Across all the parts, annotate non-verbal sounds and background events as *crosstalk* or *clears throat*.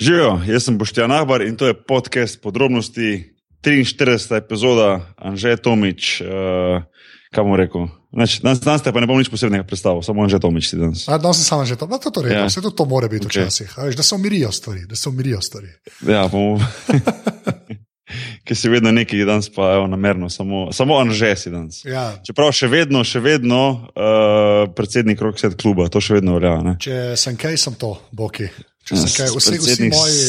Živijo, jaz sem Boštjan Ahbar in to je podcast podrobnosti 43. epizoda Anže Tomič. Uh, kaj bom rekel? Znači, danes, danes te pa ne bom nič posebnega predstavil, samo Anže Tomič si danes. A, danes sem samo že to, no, to, to, Ja. ja. to, to mora biti Okay. včasih, okay. da se umirijo stvari, da se umirijo stvari. Ja, bomo. *laughs* Ki si vedno neki danes, pa evo, namerno, samo, samo Anže si danes. Ja. Čeprav še vedno, še vedno uh, predsednik Rockset kluba, to še vedno velja. ne? Če sem kaj, sem to, Boki. Če Ja, sem kaj, vsi, vsi, moji,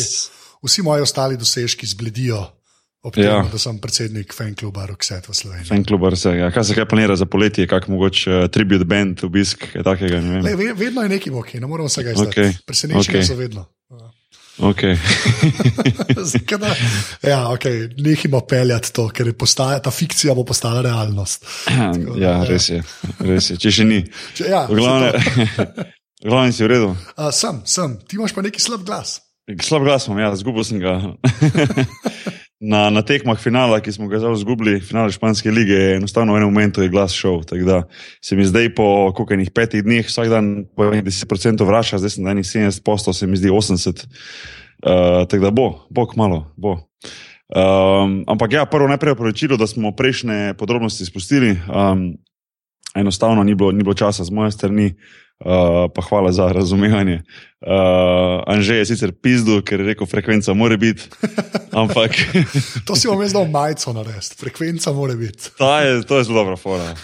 vsi moji ostali dosežki zbledijo ob tem, Ja. ja. da sem predsednik fan kluba Rockset v Sloveniji. Fan kluba, vse. Ja. Kaj se kaj planira za poletje, kak mogoče uh, tribute band, obisk, kaj takega, ne vem. Le, ve- vedno je neki Boki, ne moramo vsega izdati. Okej, Okay. Presenečenja okej. okay. so vedno. Okay. *laughs* Zakaj da- ja, okay. Nehimo peljati to, ker je postaja, ta fikcija bo postala realnost. *clears throat* ja, res je, res je. Če še ni. Če, ja, V *laughs* glavnem si v redu. uh, sem, sem, ti imaš pa neki slab glas. Slab glas imam, ja, zgubil sem ga. *laughs* Na, na tekmah finala, ki smo ga zdaj izgubili, finale španske lige, je enostavno v enem momentu je glas šel. Tako da se mi zdaj po koliko enih petih dneh vsak dan po enih 10% vrača, zdaj sem na enih 70 postov, se mi zdi 80. Uh, tako da bo, bo kmalo, bo. Um, ampak ja, prvo najprej poročilo, da smo prejšnje podrobnosti spustili. Um, enostavno ni bilo, ni bilo časa z moje strani, uh, pa hvala za razumevanje. Uh, Anže je sicer pizdu, ker je rekel, frekvenca mora biti, *laughs* ampak *laughs* To si bom jaz dal majico narediti, frekvenca mora biti. ta je, to je zelo dobra fora.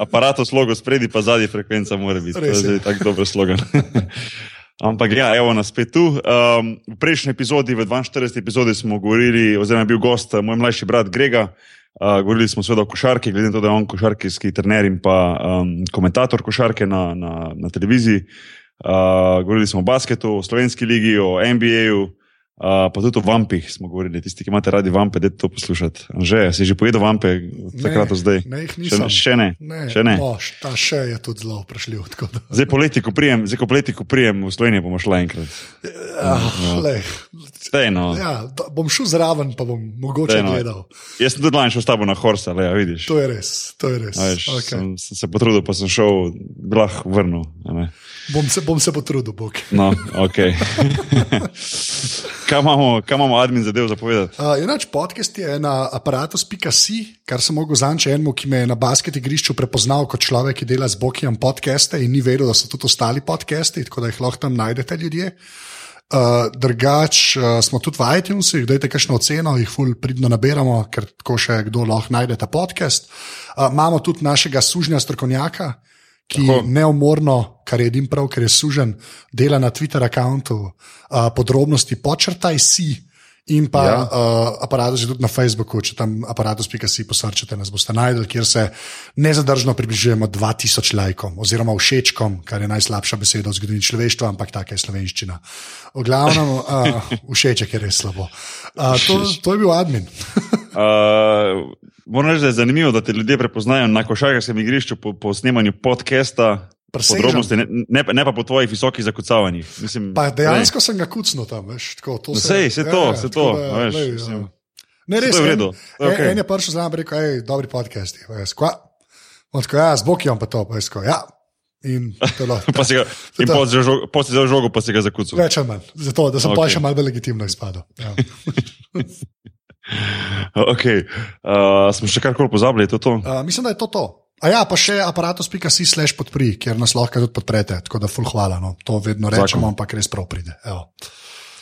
Aparatus logo spredi, pa zadnji frekvenca mora biti. To je je. tako dober slogan. *laughs* Ampak ja, evo nas spet tu. Um, v prejšnji epizodi, v 42. epizodi smo govorili, oziroma bil gost eh, moj mlajši brat Grega. Uh, govorili smo seveda o košarki, glede na to, da je on košarkarski trener in pa um, komentator košarke na, na, na televiziji. Uh, govorili smo o basketu, o slovenski ligi, o NBA-ju, uh, pa tudi o vampih smo govorili. Tisti, ki imate radi vampe, da to poslušate. Že si že pojedel vampe, takrat do zdaj? Ne, Še, še ne. Ne, Še ne. No, ta še je tudi zelo vprašljiv. Zdaj poleti, ko prijem, zdaj ko poleti, ko prijem v Slovenijo, bomo šla enkrat. Ah, lej, Zdaj, no. ja, bom šel zraven, pa bom mogoče Daj, no. gledal. Jaz sem tudi lani šel s tabo na Horsa, le, ja, vidiš. To je res. To je res. A Veš, Okay. sem, sem se potrudil, pa sem šel, blah, vrnil. Bom, se, bom se potrudil, Bog. No, ok. *laughs* kaj, imamo, kaj imamo admin zadev zapovedati? Uh, Enač podcast je na aparatus.si, kar sem mogel zanče enemu, ki me je na basket igrišču prepoznal kot človek, ki dela z Bokijem podcaste in ni vedel, da so tudi ostali podcasti, tako da jih lahko tam najdete ljudje. Uh, drugač uh, smo tudi v iTunesih, dajte kakšno oceno, jih ful pridno nabiramo, ker tako še kdo lahko najde ta podcast. Uh, imamo tudi našega sužnja strokovnjaka, ki Tako. neumorno, kar je edin prav, ker je sužen, dela na Twitter računu uh, podrobnosti počrtaj si. In pa Ja. uh, aparatus je tudi na Facebooku, če tam aparatus.si posrčete, nas boste najdel, kjer se nezadržno približujemo 2000 lajkom oziroma všečkom, kar je najslabša beseda v zgodovini človeštva, ampak taka je slovenščina. V glavnem, uh, *laughs* všeček je res slabo. Uh, to, to je bil admin. Uh, *laughs* moram reči, da je zanimivo, da te ljudje prepoznajo na košarkarskem igrišču po, po snemanju podcasta. Presežem. Podrobnosti, ne, ne, ne pa po tvojih visokih zakucavanjih. Mislim, Pa dejansko sem ga kucnil tam, veš. Tako, to No, se- sej, sej to, ja, tako to, da, veš, glej, mislim, ja. Ne, res je en- je En, je prišel nami in rekel, hej, dobri podcasti. On tako, ja, z Bokijem pa to, pa tako, ja. In bilo. *laughs* Pa si ga, in pol si vzel žogo- pa si ga zakucal. Več ali manj, zato da sem okay. pa še malo bolj legitimno izpadel. Ja. *laughs* Okay. Uh, smo še karkoli pozabili, je to to? Uh, mislim, da je to to. A ja, pa še aparatus.si slash podpri, kjer nas lahko tudi podprete, tako da ful hvala. No. To vedno rečemo, Zakon. ampak res prav pride. Evo.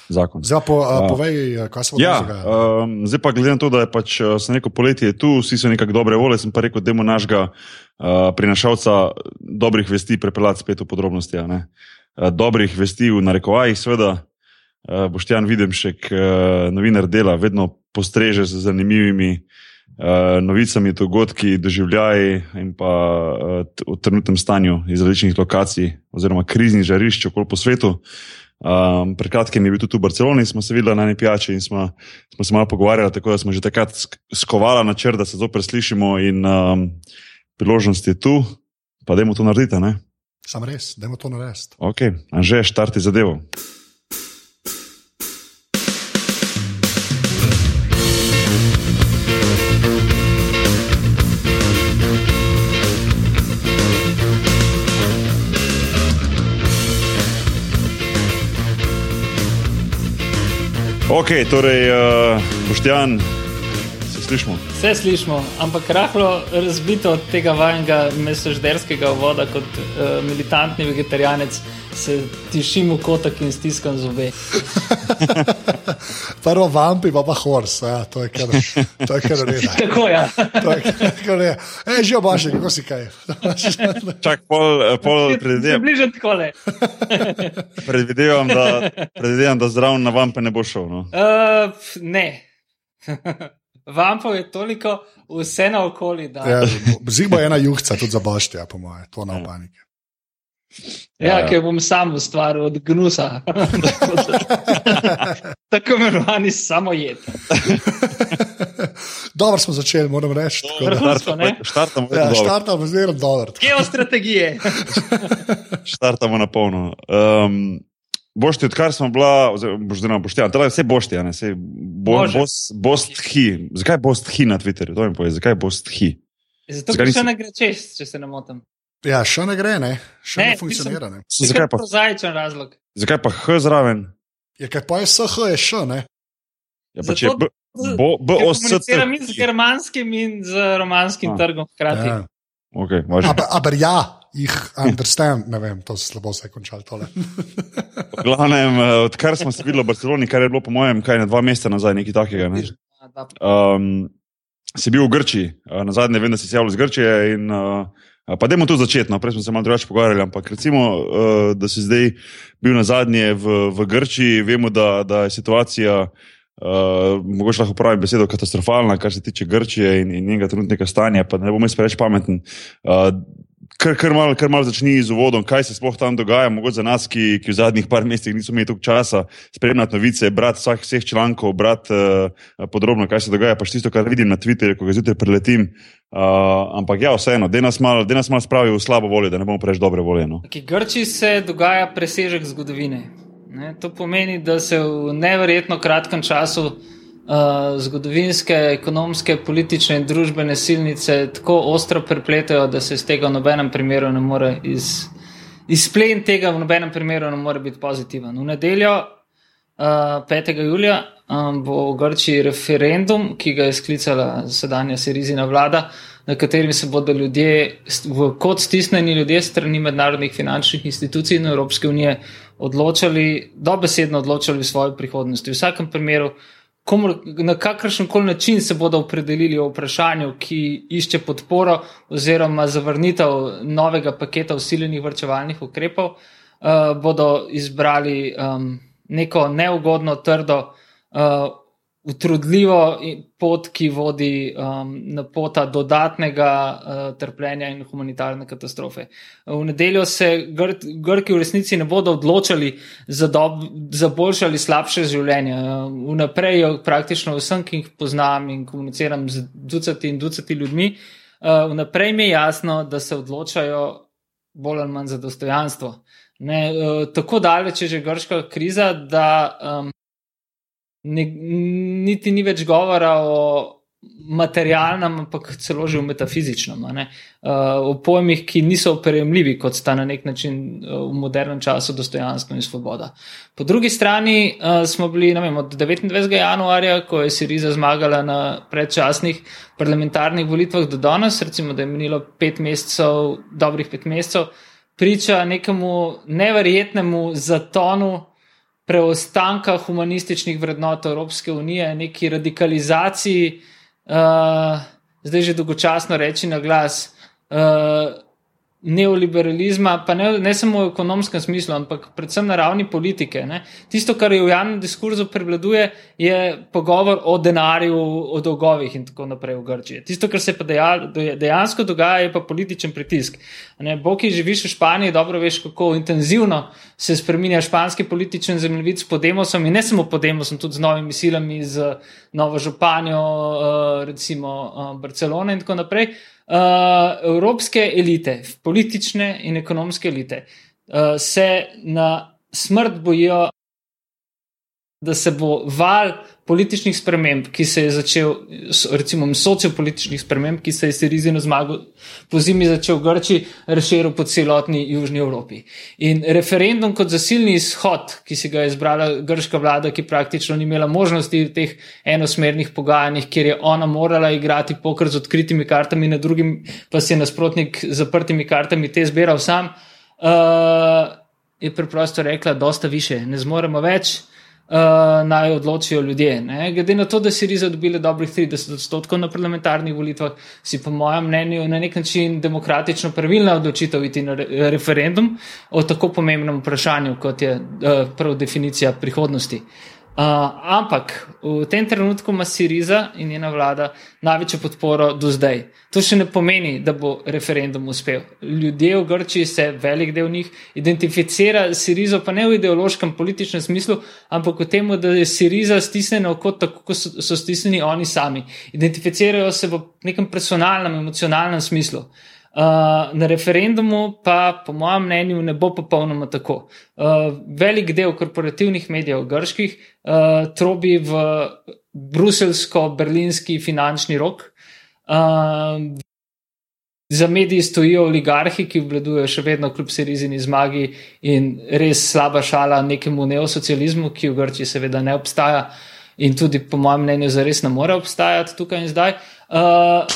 Zakon. Zdaj pa po, Ja. povej, kaj se bo Ja, dogajalo. um, zdaj pa glede na to, da je pač, sem rekel, poletje je tu, vsi so nekako dobre volje, sem pa rekel, da je našega uh, prinašalca dobrih vesti prepeljati spet v podrobnosti. a ne. Uh, dobrih vesti v narekovajih, seveda. Uh, Boštjan Videmšek, uh, novinar dela, vedno postreže z zanimivimi uh, novicami, dogodki, doživljaji in pa uh, t- o trenutnem stanju iz različnih lokacij oziroma kriznih žarišč okoli po svetu. Um, pred kratkim je bil tudi v Barceloni, smo se videli na eni pijači in smo, smo se malo pogovarjali, tako da smo že takrat sk- skovala načrt, da se zopet slišimo in um, priložnost je tu, pa dajmo to narediti. ne? Sam res, dajmo to narediti. Ok, Anže, štarti zadevo. Ok, torej, uh, Boštjan, se slišmo. Vse slišimo, ampak rahlo razbito od tega vajenega mesožderskega voda kot uh, militantni vegetarijanec se tišim v kotak in stiskam zobe. *laughs* Prvo vampi, pa pa hors, ja, to je kar, to je kar reda. *laughs* Tako ja. To je kar reda. Ej, že obaši, kako si kaj. *laughs* Čak, pol, eh, pol predvidevam, Bliže tako le. predvidevam, da, predvidevam, da zraven na vampe ne bo šel. No. Uh, ne. Vampov je toliko, vse naokoli. Da. Ja, Zigbo je ena juhca, tudi za boštja, po moje, to na panike. Ja, ja. ki jo bom sam ustvaril od gnusa. *laughs* Tako imenovani samo jed. *laughs* Dobro smo začeli, moram reči. ne? Štartamo, Ja, ja, štartamo zelo dobro. Geostrategije. *laughs* štartamo na polno. Um, Bošti, odkar smo bila, oziroma boš boštjan, teda vse bošti, a ne vse bo, Može. bos, bost-hi. Zakaj bost-hi na Twitterju? To mi povej, zakaj bost-hi? Zato, Zakaj ker nisi- še ne gre čez, če se ne motim. Ja, še ne gre, ne, še ne, Ne, ne funkcionira. Ne. Zakaj pa, Prozaičen razlog. zakaj pa H zraven? Je kaj pa je SH, je še ne. Ja, pa če je Zato- B, bo, B, Ker O, S, T. Komuniciram in z germanskim in z romanskim A. trgom hkrati. Ja. Okay. Aber, aber ja, jih understand, ne vem, to se slabo se je končalo tole. V glavnem, eh, odkar smo se videli v Barceloni, kar je bilo po mojem, kaj ne dva meseca nazaj, nekaj takega. Ne? Um, si bil v Grčiji, uh, na zadnje vem, da si se javil iz Grčije. In, uh, pa dajmo tu začeti, no, prej smo se malo drugače pogovarjali. Ampak recimo, uh, da si zdaj bil na zadnje v, v Grčiji, vemo, da, da je situacija. Uh, mogoče lahko pravim besedo katastrofalna, kar se tiče Grčije in, in njenega trenutnega stanja, pa ne bom jaz preveč pameten. Uh, kar, kar malo mal začni z uvodom, kaj se sploh tam dogaja. Mogoče za nas, ki, ki v zadnjih par mesecih nismo imeli toliko časa spremljati novice, brati vseh, vseh člankov, brati uh, podrobno, kaj se dogaja, pa tisto, kar vidim na Twitterju, ko ga zjutraj preletim. Uh, ampak ja, vseeno, da nas malo mal spravi v slabo voljo, da ne bomo preveč dobre volje. No. Ki Grči se dogaja presežek zgodovine. Ne, to pomeni, da se v neverjetno kratkem času uh, zgodovinske, ekonomske, politične in družbene silnice tako ostro prepletajo, da se iz tega v nobenem primeru ne more iz, izplen tega v nobenem primeru ne more biti pozitiven. V nedeljo, uh, 5. julija, um, bo v Grčiji referendum, ki ga je sklicala sedanja Sirizina vlada, na katerem se bodo ljudje, kot stisnjeni ljudje strani mednarodnih finančnih institucij in Evropske unije odločali, dobesedno odločali o svoji prihodnosti. V vsakem primeru, komor, na kakršen koli način se bodo opredelili o vprašanju, ki išče podporo oziroma zavrnitev novega paketa usiljenih vrčevalnih ukrepov, uh, bodo izbrali um, neko neugodno, trdo, uh, utrudljivo pot, ki vodi um, na pota dodatnega uh, trpljenja in humanitarne katastrofe. V nedeljo se Gr Grki v resnici ne bodo odločali za, dob, za boljše ali slabše življenje. Uh, Vnaprej jo praktično vsem, ki jih poznam in komuniciram z ducati in ducati ljudmi, uh, vnaprej mi je jasno, da se odločajo bolj ali manj za dostojanstvo. Ne, uh, tako daleč je že grška kriza, da um, ne, niti ni več govora o materialnem, ampak celo že v metafizičnem. Uh, o pojmih, ki niso opremljivi, kot sta na nek način uh, v modernem času dostojanstvo in svoboda. Po drugi strani uh, smo bili vem, od 29. januarja, ko je Siriza zmagala na predčasnih parlamentarnih volitvah do danes, recimo, da je minilo pet mesecev, dobrih pet mesecev, priča nekemu neverjetnemu zatonu preostanka humanističnih vrednot Evropske unije, neki radikalizaciji, uh, zdaj že dolgočasno reči na glas, uh, neoliberalizma, pa ne, ne samo v ekonomskem smislu, ampak predvsem na ravni politike. Ne. Tisto, kar je v javnem diskurzu prevladuje, je pogovor o denarju, o dolgovih in tako naprej v Grčiji. Tisto, kar se pa deja, dejansko dogaja, je pa političen pritisk. Ne, Bo, ki živiš v Španiji, dobro veš, kako intenzivno se spremenja španski političen zemljevid s Podemosom in ne samo Podemosom, tudi z novimi silami, z novo županjo, uh, recimo uh, Barcelone in tako naprej. Uh, evropske elite, politične in ekonomske elite, se na smrt bojijo da se bo val političnih sprememb, ki se je začel, recimo sociopolitičnih sprememb, ki se je Sirizi na zmago po zimi začel v Grči, razširil po celotni Južni Evropi. In referendum kot zasilni izhod, ki si ga je izbrala grška vlada, ki praktično ni imela možnosti v teh enosmernih pogajanjih, kjer je ona morala igrati pokr z odkritimi kartami, na drugim pa si je nasprotnik z zaprtimi kartami te zbiral sam, uh, je preprosto rekla, dosta više, ne zmoremo več uh, naj odločijo ljudje. Ne? Glede na to, da si Riza dobili dobrih 30 odstotkov na parlamentarnih volitvah, si po mojem mnenju na nek način demokratično pravilna odločitev iti na re referendum o tako pomembnem vprašanju, kot je uh, prav definicija prihodnosti. Uh, ampak v tem trenutku ima Siriza in njena vlada največjo podporo do zdaj. To še ne pomeni, da bo referendum uspel. Ljudje v Grčiji se, velik del njih, identificira s Sirizo, pa ne v ideološkem, političnem smislu, ampak v tem, da je Siriza stisnjena kot tako, kot so, so stisnjeni oni sami. Identificirajo se v nekem personalnem, emocionalnem smislu. Uh, Uh, na referendumu pa, po mojem mnenju, ne bo popolnoma tako. Uh, velik del korporativnih medijev, grških, uh, trobi v bruselsko-berlinski finančni rok. Uh, za mediji stojijo oligarhi, ki obvladujejo še vedno kljub serizini zmagi in res slaba šala nekemu neosocializmu, ki v Grčiji seveda ne obstaja in tudi, po mojem mnenju, zares ne more obstajati tukaj in zdaj. Uh,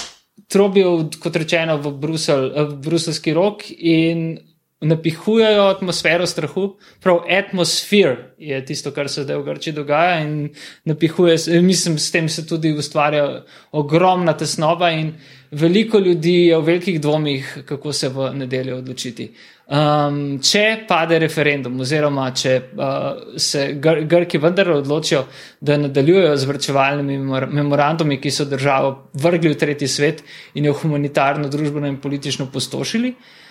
trobijo, kot rečeno, v, Brusel, v bruselski rok in napihujejo atmosfero strahu. Prav atmosfer je tisto, kar se zdaj v Grči dogaja in napihuje, mislim, s tem se tudi ustvarja ogromna tesnova in veliko ljudi je v velikih dvomih, kako se v nedeljo odločiti. Um, če pade referendum, oziroma če uh, se Gr Grki vendar odločijo, da nadaljujejo z vrčevalnimi memorandumi, ki so državo vrgli v tretji svet in jo humanitarno, družbeno in politično postošili, uh,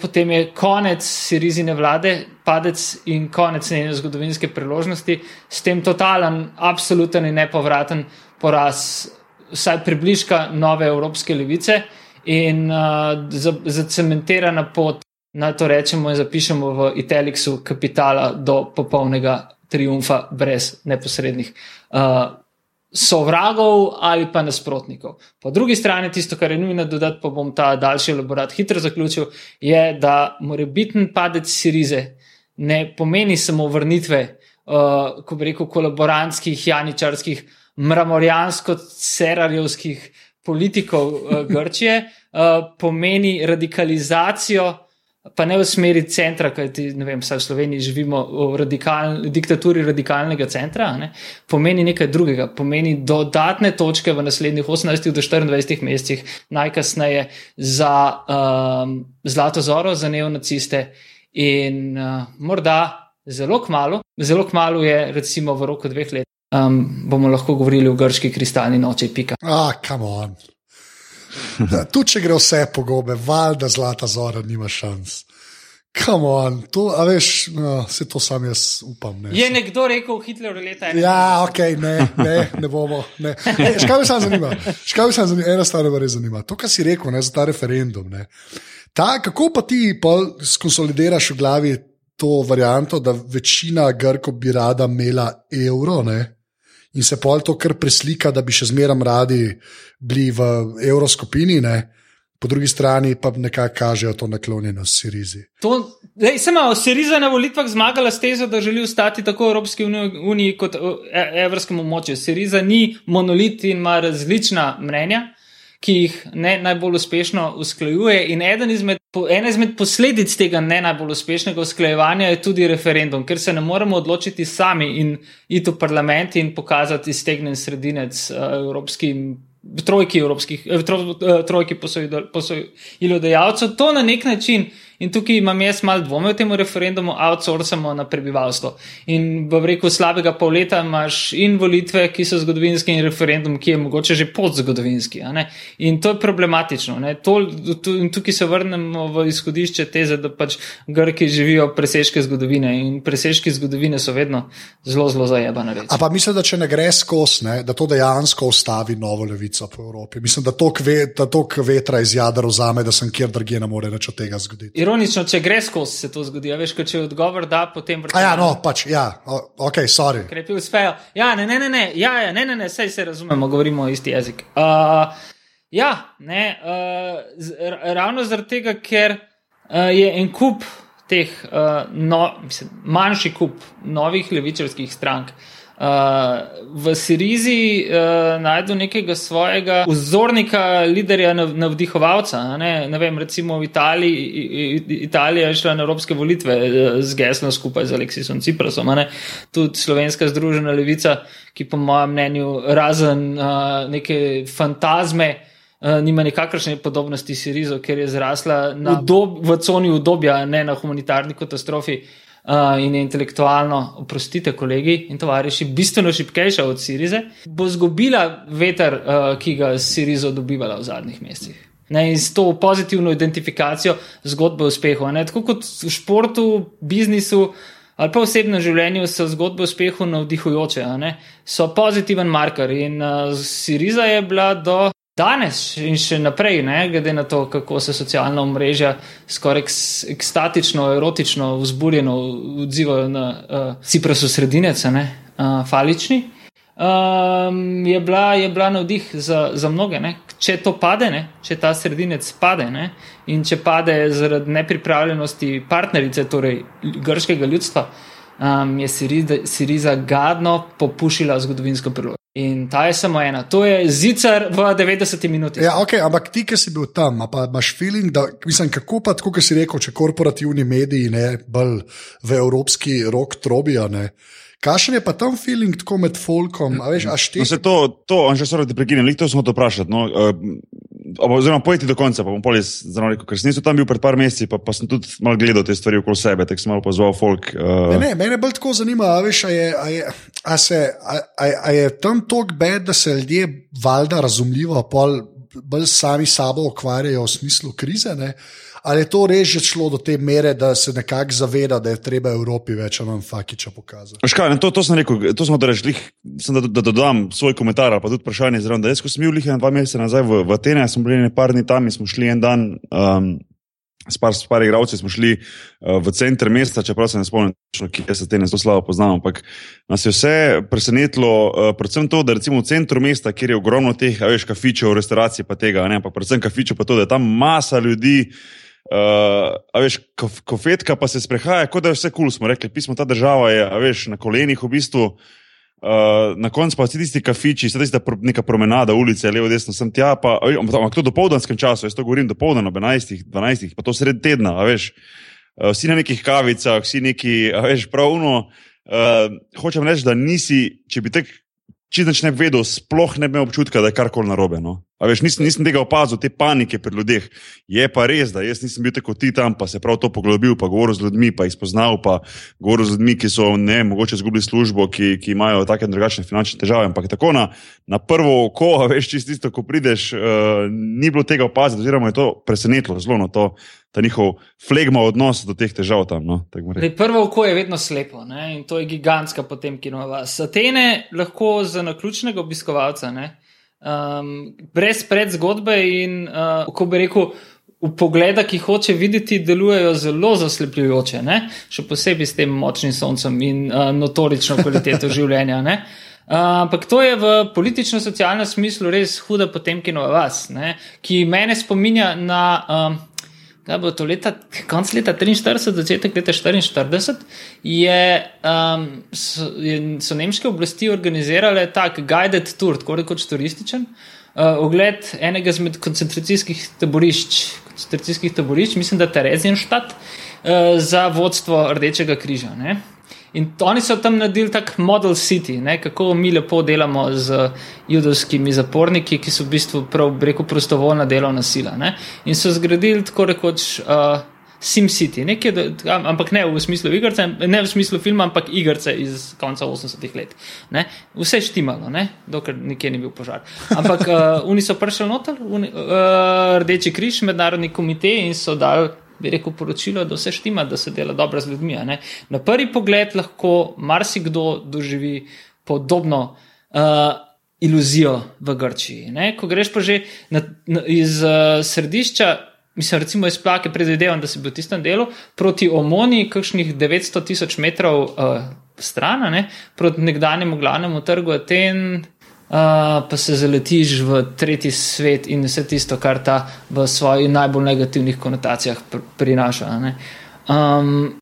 potem je konec sirizine vlade, padec in konec njene zgodovinske priložnosti, s tem totalen, absoluten in nepovraten poraz, vsaj približka nove evropske levice in uh, zacementirana pot na to rečemo in zapišemo v italiksu kapitala do popolnega triumfa brez neposrednih uh, sovragov ali pa nasprotnikov. Po drugi strani, tisto, kar je nujno dodati, pa bom ta daljši elaborat hitro zaključil, je, da mora biti padec Sirize ne pomeni samo vrnitve, uh, ko bi rekel, kolaborantskih, janičarskih, mramorjansko-cerarjevskih politikov uh, *laughs* Grčije, uh, pomeni radikalizacijo pa ne v smeri centra, kajti ne vem, vsaj v Sloveniji živimo v radikal, diktaturi radikalnega centra, ne, pomeni nekaj drugega, pomeni dodatne točke v naslednjih 18 do 24 mesecih, najkasneje za um, Zlato Zoro, za neonaciste in uh, morda zelo kmalo, zelo kmalo je recimo v roku dveh let. Um, bomo lahko govorili o grški kristalni noči. Pika. Ah, kam on. Tu, če gre vse po gobe, valjda zlata zora, nima šans. Kam on, to, a veš, no, se to sam jaz upam. Ne, je nekdo rekel, Hitler leta je. Ja, ok, ne, ne, ne bomo. Ne. Ne, škaj me samo zanima, škaj me samo zanima, ena stvar me res zanima. To, kar si rekel, ne, za ta referendum. Ne. Ta, kako pa ti skonsolidiraš v glavi to varianto, da večina Grkov bi rada imela evro, ne? In se pol to kar preslika, da bi še zmeraj radi bili v evroskupini, ne? po drugi strani pa nekako kažejo to naklonjenost Sirizi. To, lej, samo Siriza na volitvah zmagala s tezo, da želi ostati tako Evropski uniji kot v e, evropskem območju. Siriza ni monolit in ima različna mnenja ki jih ne najbolj uspešno usklajuje. In izmed, ena izmed posledic tega ne najbolj uspešnega usklajevanja je tudi referendum, ker se ne moremo odločiti sami in iti v parlament in pokazati stegnen sredinec uh, evropskim. Trojki, evropskih, eh, eh, trojki posojilodajalcev, to na nek način In tukaj imam jaz malo dvome v tem referendumu, outsourcamo na prebivalstvo. In v reku slabega pol leta imaš in volitve, ki so zgodovinske, in referendum, ki je mogoče že podzgodovinski. In to je problematično. To, to, in tukaj se vrnemo v izhodišče teze, da pač Grki živijo presežke zgodovine in presežki zgodovine so vedno zelo, zelo zajebane. A pa mislim, da če ne gre skozi, ne, da to dejansko ustavi novo levico po Evropi. Mislim, da to kve, vetra iz jadra vzame, da sem kjer drugje ne more več od tega zgoditi ironično, če greš skozi, se to zgodi. Ja, veš, če odgovor da, potem vrtiš. Ja, no, pač, ja, ok, sorry. Krepi uspejo. Ja, ne, ne, ne, ne, ja, ja, ne, ne, ne, sej se razumemo, govorimo isti jezik. Uh, ja, ne, uh, z, ravno zaradi tega, ker uh, je en kup teh, uh, no, mislim, manjši kup novih levičarskih strank. Uh, v Sirizi uh, najdu nekega svojega vzornika, liderja, navdihovalca. Ne? Ne vem, recimo v Italiji, Italija je šla na evropske volitve z geslom skupaj z Aleksisom Ciprasom, tudi slovenska združena levica, ki po mojem mnenju razen uh, neke fantazme. Uh, nima nikakršne podobnosti s Sirizo, ker je zrasla na, v coni udobja, ne na humanitarni katastrofi. Uh, in je intelektualno, oprostite, kolegi in tovariši, bistveno šipkejša od Sirize, bo izgubila veter, uh, ki ga je Siriza dobivala v zadnjih mesecih. Ne, in s to pozitivno identifikacijo zgodbe o uspehu. Ne, tako kot v športu, biznisu ali pa v osebnem življenju so zgodbe o uspehu navdihujoče, so pozitiven marker. In uh, Siriza je bila do Danes in še naprej, ne, glede na to, kako se socialna omrežja skoraj ekstatično, erotično, vzburjeno odzivajo na uh, Ciprasu sredinece, ne, uh, falični, um, je, bila, je bila navdih za, za mnoge. Ne. Če to pade, ne, če ta sredinec pade ne, in če pade zaradi nepripravljenosti partnerice, torej grškega ljudstva, um, je Siriza gadno popušila zgodovinsko priložnost. In ta je samo ena, to je zicar v 90 minutah. Ja, okay, ampak ti, ki si bil tam, pa imaš feeling, da mislim, kako pa, kot si rekel, če korporativni mediji ne bolj v evropski rok trobijo. Kakšen je pa tam feeling tako med folkom? Veš, no, se to, to, on že sorry, da prekinem, to smo to vprašali. No, uh, oziroma, pojdi do konca, pa bom pol zelo rekel, ker sem tam bil pred par meseci, pa, pa sem tudi malo gledal te stvari okoli sebe, tako sem malo pozval folk. Uh... Ne, ne, mene bolj tako zanima, a veš, a je, a je, a se, a, a, a je tam tok bed, da se ljudje valjda razumljivo, bolj sami sabo ukvarjajo v smislu krize. Ne? Ali je to res že šlo do te mere, da se nekako zaveda, da je treba Evropi več ali manj fakiča pokazati? Škaj, to, to sem rekel, to smo rešili, da, da dodam svoj komentar ali pa tudi vprašanje. Zraven, jaz, ko sem bil lihaj dva meseca nazaj v, v Atene, sem bil nekaj dni tam in smo šli en dan. Um, S par, s par igravci smo šli uh, v center mesta, čeprav se ne spomnim, kje se te ne zelo slabo poznamo. Ampak nas je vse presenetilo, uh, predvsem to, da recimo v centru mesta, kjer je ogromno teh, veš, kafičev, restauracij, pa tega, ne, ampak predvsem kafičev, pa to, da je tam masa ljudi. Uh, a veš, kofetka pa se sprehaja, kot da je vse kul, cool, smo rekli, pismo ta država je, a veš, na kolenih v bistvu. Uh, na koncu pa si tisti kafiči, sedaj si ta neka promenada, ulice, levo, desno, sem tja, pa, ampak to do povdanskem času, jaz to govorim do povdana, ob 11, 12, pa to sred tedna, veš, uh, vsi na nekih kavicah, vsi neki, veš, pravno. Uh, hočem reči, da nisi, če bi če nič ne vedel, sploh ne bi imel občutka, da je karkoli narobe. No? Veš, nisem, nisem tega opazil, te panike pri ljudeh. Je pa res, da jaz nisem bil tako ti tam, pa se prav to poglobil, pa govoril z ljudmi, pa jih spoznal, pa govoril z ljudmi, ki so ne, mogoče izgubili službo, ki, ki imajo take in drugačne finančne težave. Ampak tako na, na prvo oko, *laughs* veš, čisto, ko prideš, uh, ni bilo tega opaziti, oziroma je to presenetilo zelo na to ta njihov flegma odnos do teh težav tam. No, prvo oko je vedno slepo ne? in to je gigantska potem, ki ima vas. Atene lahko za naključnega obiskovalca, ne? Um, brez predzgodbe in, uh, kako bi rekel, v pogleda, ki hoče videti, delujejo zelo zaslepljujoče, ne? še posebej s tem močnim soncem in uh, notorično kvaliteto *laughs* življenja. Ne? Ampak uh, to je v politično-socialnem smislu res huda potemkinova vas, ne? ki mene spominja na um, kaj bo to leta, konc leta 43, začetek leta 44, je, um, so, je, so nemške oblasti organizirale tak guided tour, tako rekoč turističen, uh, ogled enega izmed koncentracijskih taborišč, koncentracijskih taborišč, mislim, da Terezienstadt, uh, za vodstvo Rdečega križa. Ne? In oni so tam naredili tak model city, ne, kako mi lepo delamo z judovskimi zaporniki, ki so v bistvu prav reko prostovoljna delovna sila. Ne. In so zgradili tako rekoč uh, Sim City, nekje, ampak ne v smislu igrce, ne v smislu filma, ampak igrce iz konca 80-ih let. Ne. Vse štimalo, ne, dokler nikjer ni bil požar. Ampak uh, oni so prišli noter, uh, Rdeči križ, mednarodni komitej in so dali bi rekel, poročilo, da vse štima, da se dela dobro z ljudmi. Na prvi pogled lahko marsikdo doživi podobno uh, iluzijo v Grčiji. Ne? Ko greš pa že na, na, iz uh, središča mislim, recimo iz Plake, predvidevam, da si bil v tistem delu, proti Omoni, kakšnih 900 tisoč metrov uh, stran, ne, proti nekdanjemu glavnemu trgu Aten. Uh, pa se zaletiš v tretji svet in vse tisto, kar ta v svojih najbolj negativnih konotacijah pr prinaša. Ne, um,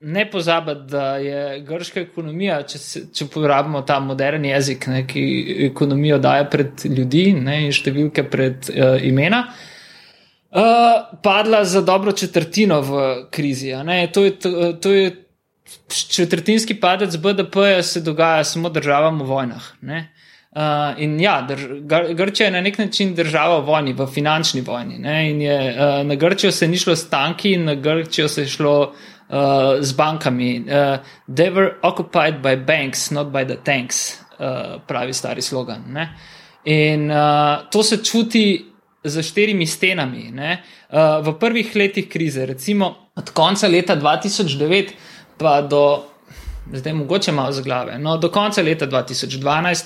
ne pozabiti, da je grška ekonomija, če, če uporabimo ta moderni jezik, ne, ki ekonomijo daje pred ljudi ne, in številke pred uh, imena, uh, padla za dobro četrtino v krizi. To je, to je četrtinski padec BDP-ja, se dogaja samo državam v vojnah. Uh, in ja, drž, Grčija je na nek način država v vojni, v finančni vojni. Je, uh, na Grčijo se ni šlo s tanki, na Grčijo se je šlo uh, z bankami. Uh, they were occupied by banks, not by the tanks, uh, pravi stari slogan. Ne? In uh, to se čuti za štirimi stenami. Uh, v prvih letih krize, recimo od konca leta 2009 pa do zdaj, mogoče malo za glave, no, do konca leta 2012.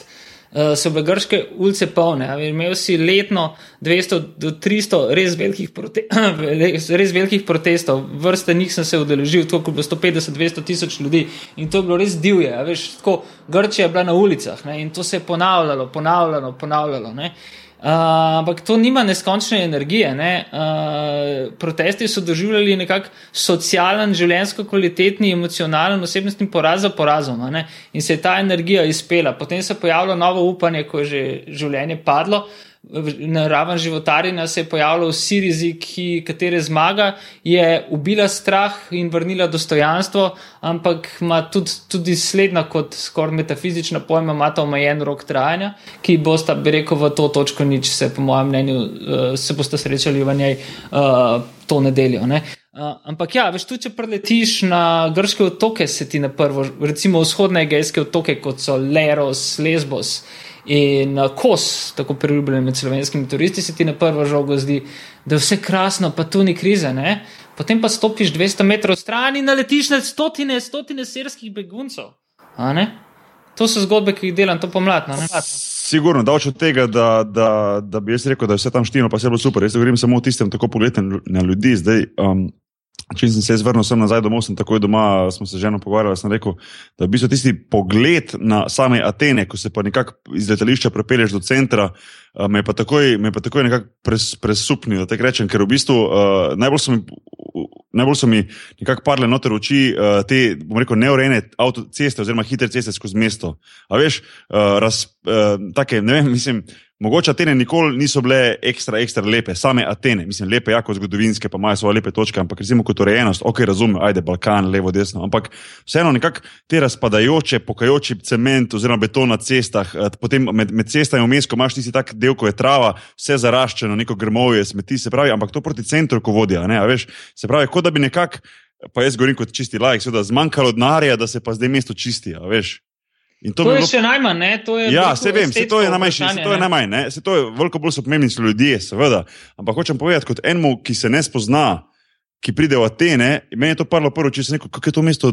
Uh, so bile grške ulice polne, imel si letno 200 do 300 res velikih, prote *clears throat* res velikih protestov, vrste njih sem se udeležil, tako kot 150-200 tisoč ljudi in to je bilo res divje. Veš, tako, Grčija je bila na ulicah ne, in to se je ponavljalo, ponavljalo, ponavljalo. Ne. Uh, ampak to nima neskončne energije. Ne? Uh, protesti so doživljali nekako socialen, življenjsko kvalitetni, emocionalen, osebnostni poraz za porazom. In se je ta energija izpela. Potem se je pojavilo novo upanje, ko je že življenje padlo. Uh, na raven životarjenja se je pojavila v Sirizi, ki, katere zmaga je ubila strah in vrnila dostojanstvo, ampak ima tudi, tudi sledna kot skoraj metafizična pojma, ima ta omejen rok trajanja, ki bosta, bi rekel, v to točko nič, se po mojem mnenju, uh, se boste srečali v njej uh, to nedeljo. Ne? Uh, ampak ja, veš, tudi če preletiš na grške otoke, se ti na prvo, recimo vzhodne egejske otoke, kot so Leros, Lesbos. In uh, kos, tako priljubljen med slovenskimi turisti, se ti na prvo žogo zdi, da je vse krasno, pa tu ni krize. Ne? Potem pa stopiš 200 metrov stran in naletiš na stotine, stotine sirskih beguncev. To so zgodbe, ki jih delam, to pomlad. Sigurno, da od tega, da, da, da bi jaz rekel, da je vse tam štino, pa vse bo super. Jaz govorim samo o tistem, tako pogledam na ljudi. Zdaj, um, Če sem se vrnil sem nazaj domov, sem takoj doma, smo se že eno pogovarjali, sem rekel, da je v bistvu tisti pogled na same Atene, ko se pa nekako iz letališča prepeleš do centra, eh, me je pa takoj, me je pa takoj nekako pres, presupnil, da te rečem, ker v bistvu uh, najbolj so mi. Najbolj so mi nekako padle noter oči uh, te, bom rekel, neurejene avtoceste oziroma hitre ceste skozi mesto. A veš, uh, raz, uh, take, ne vem, mislim, Mogoče Atene nikoli niso bile ekstra, ekstra lepe, same Atene, mislim, lepe, jako zgodovinske, pa imajo svoje lepe točke, ampak recimo kot urejenost, ok, razumem, ajde, Balkan, levo, desno, ampak vseeno nekako te razpadajoče, pokajoči cement oziroma beton na cestah, eh, potem med, med cestami vmes, ko imaš tisti tak del, ko je trava, vse zaraščeno, neko grmovje, smeti, se pravi, ampak to proti centru, ko vodijo, ne, veš, se pravi, kot da bi nekako, pa jaz govorim kot čisti lajk, seveda zmanjkalo denarja, da se pa zdaj mesto čisti, veš. To, to je bilo... še najmanj, ne? To je ja, se vem, se to je najmanj, se to je najmanj, ne? Se to je veliko bolj so pomembni ljudje, seveda. Ampak hočem povedati, kot enemu, ki se ne spozna, ki pride v Atene, meni je to parlo prvo, če se neko, kako je to mesto,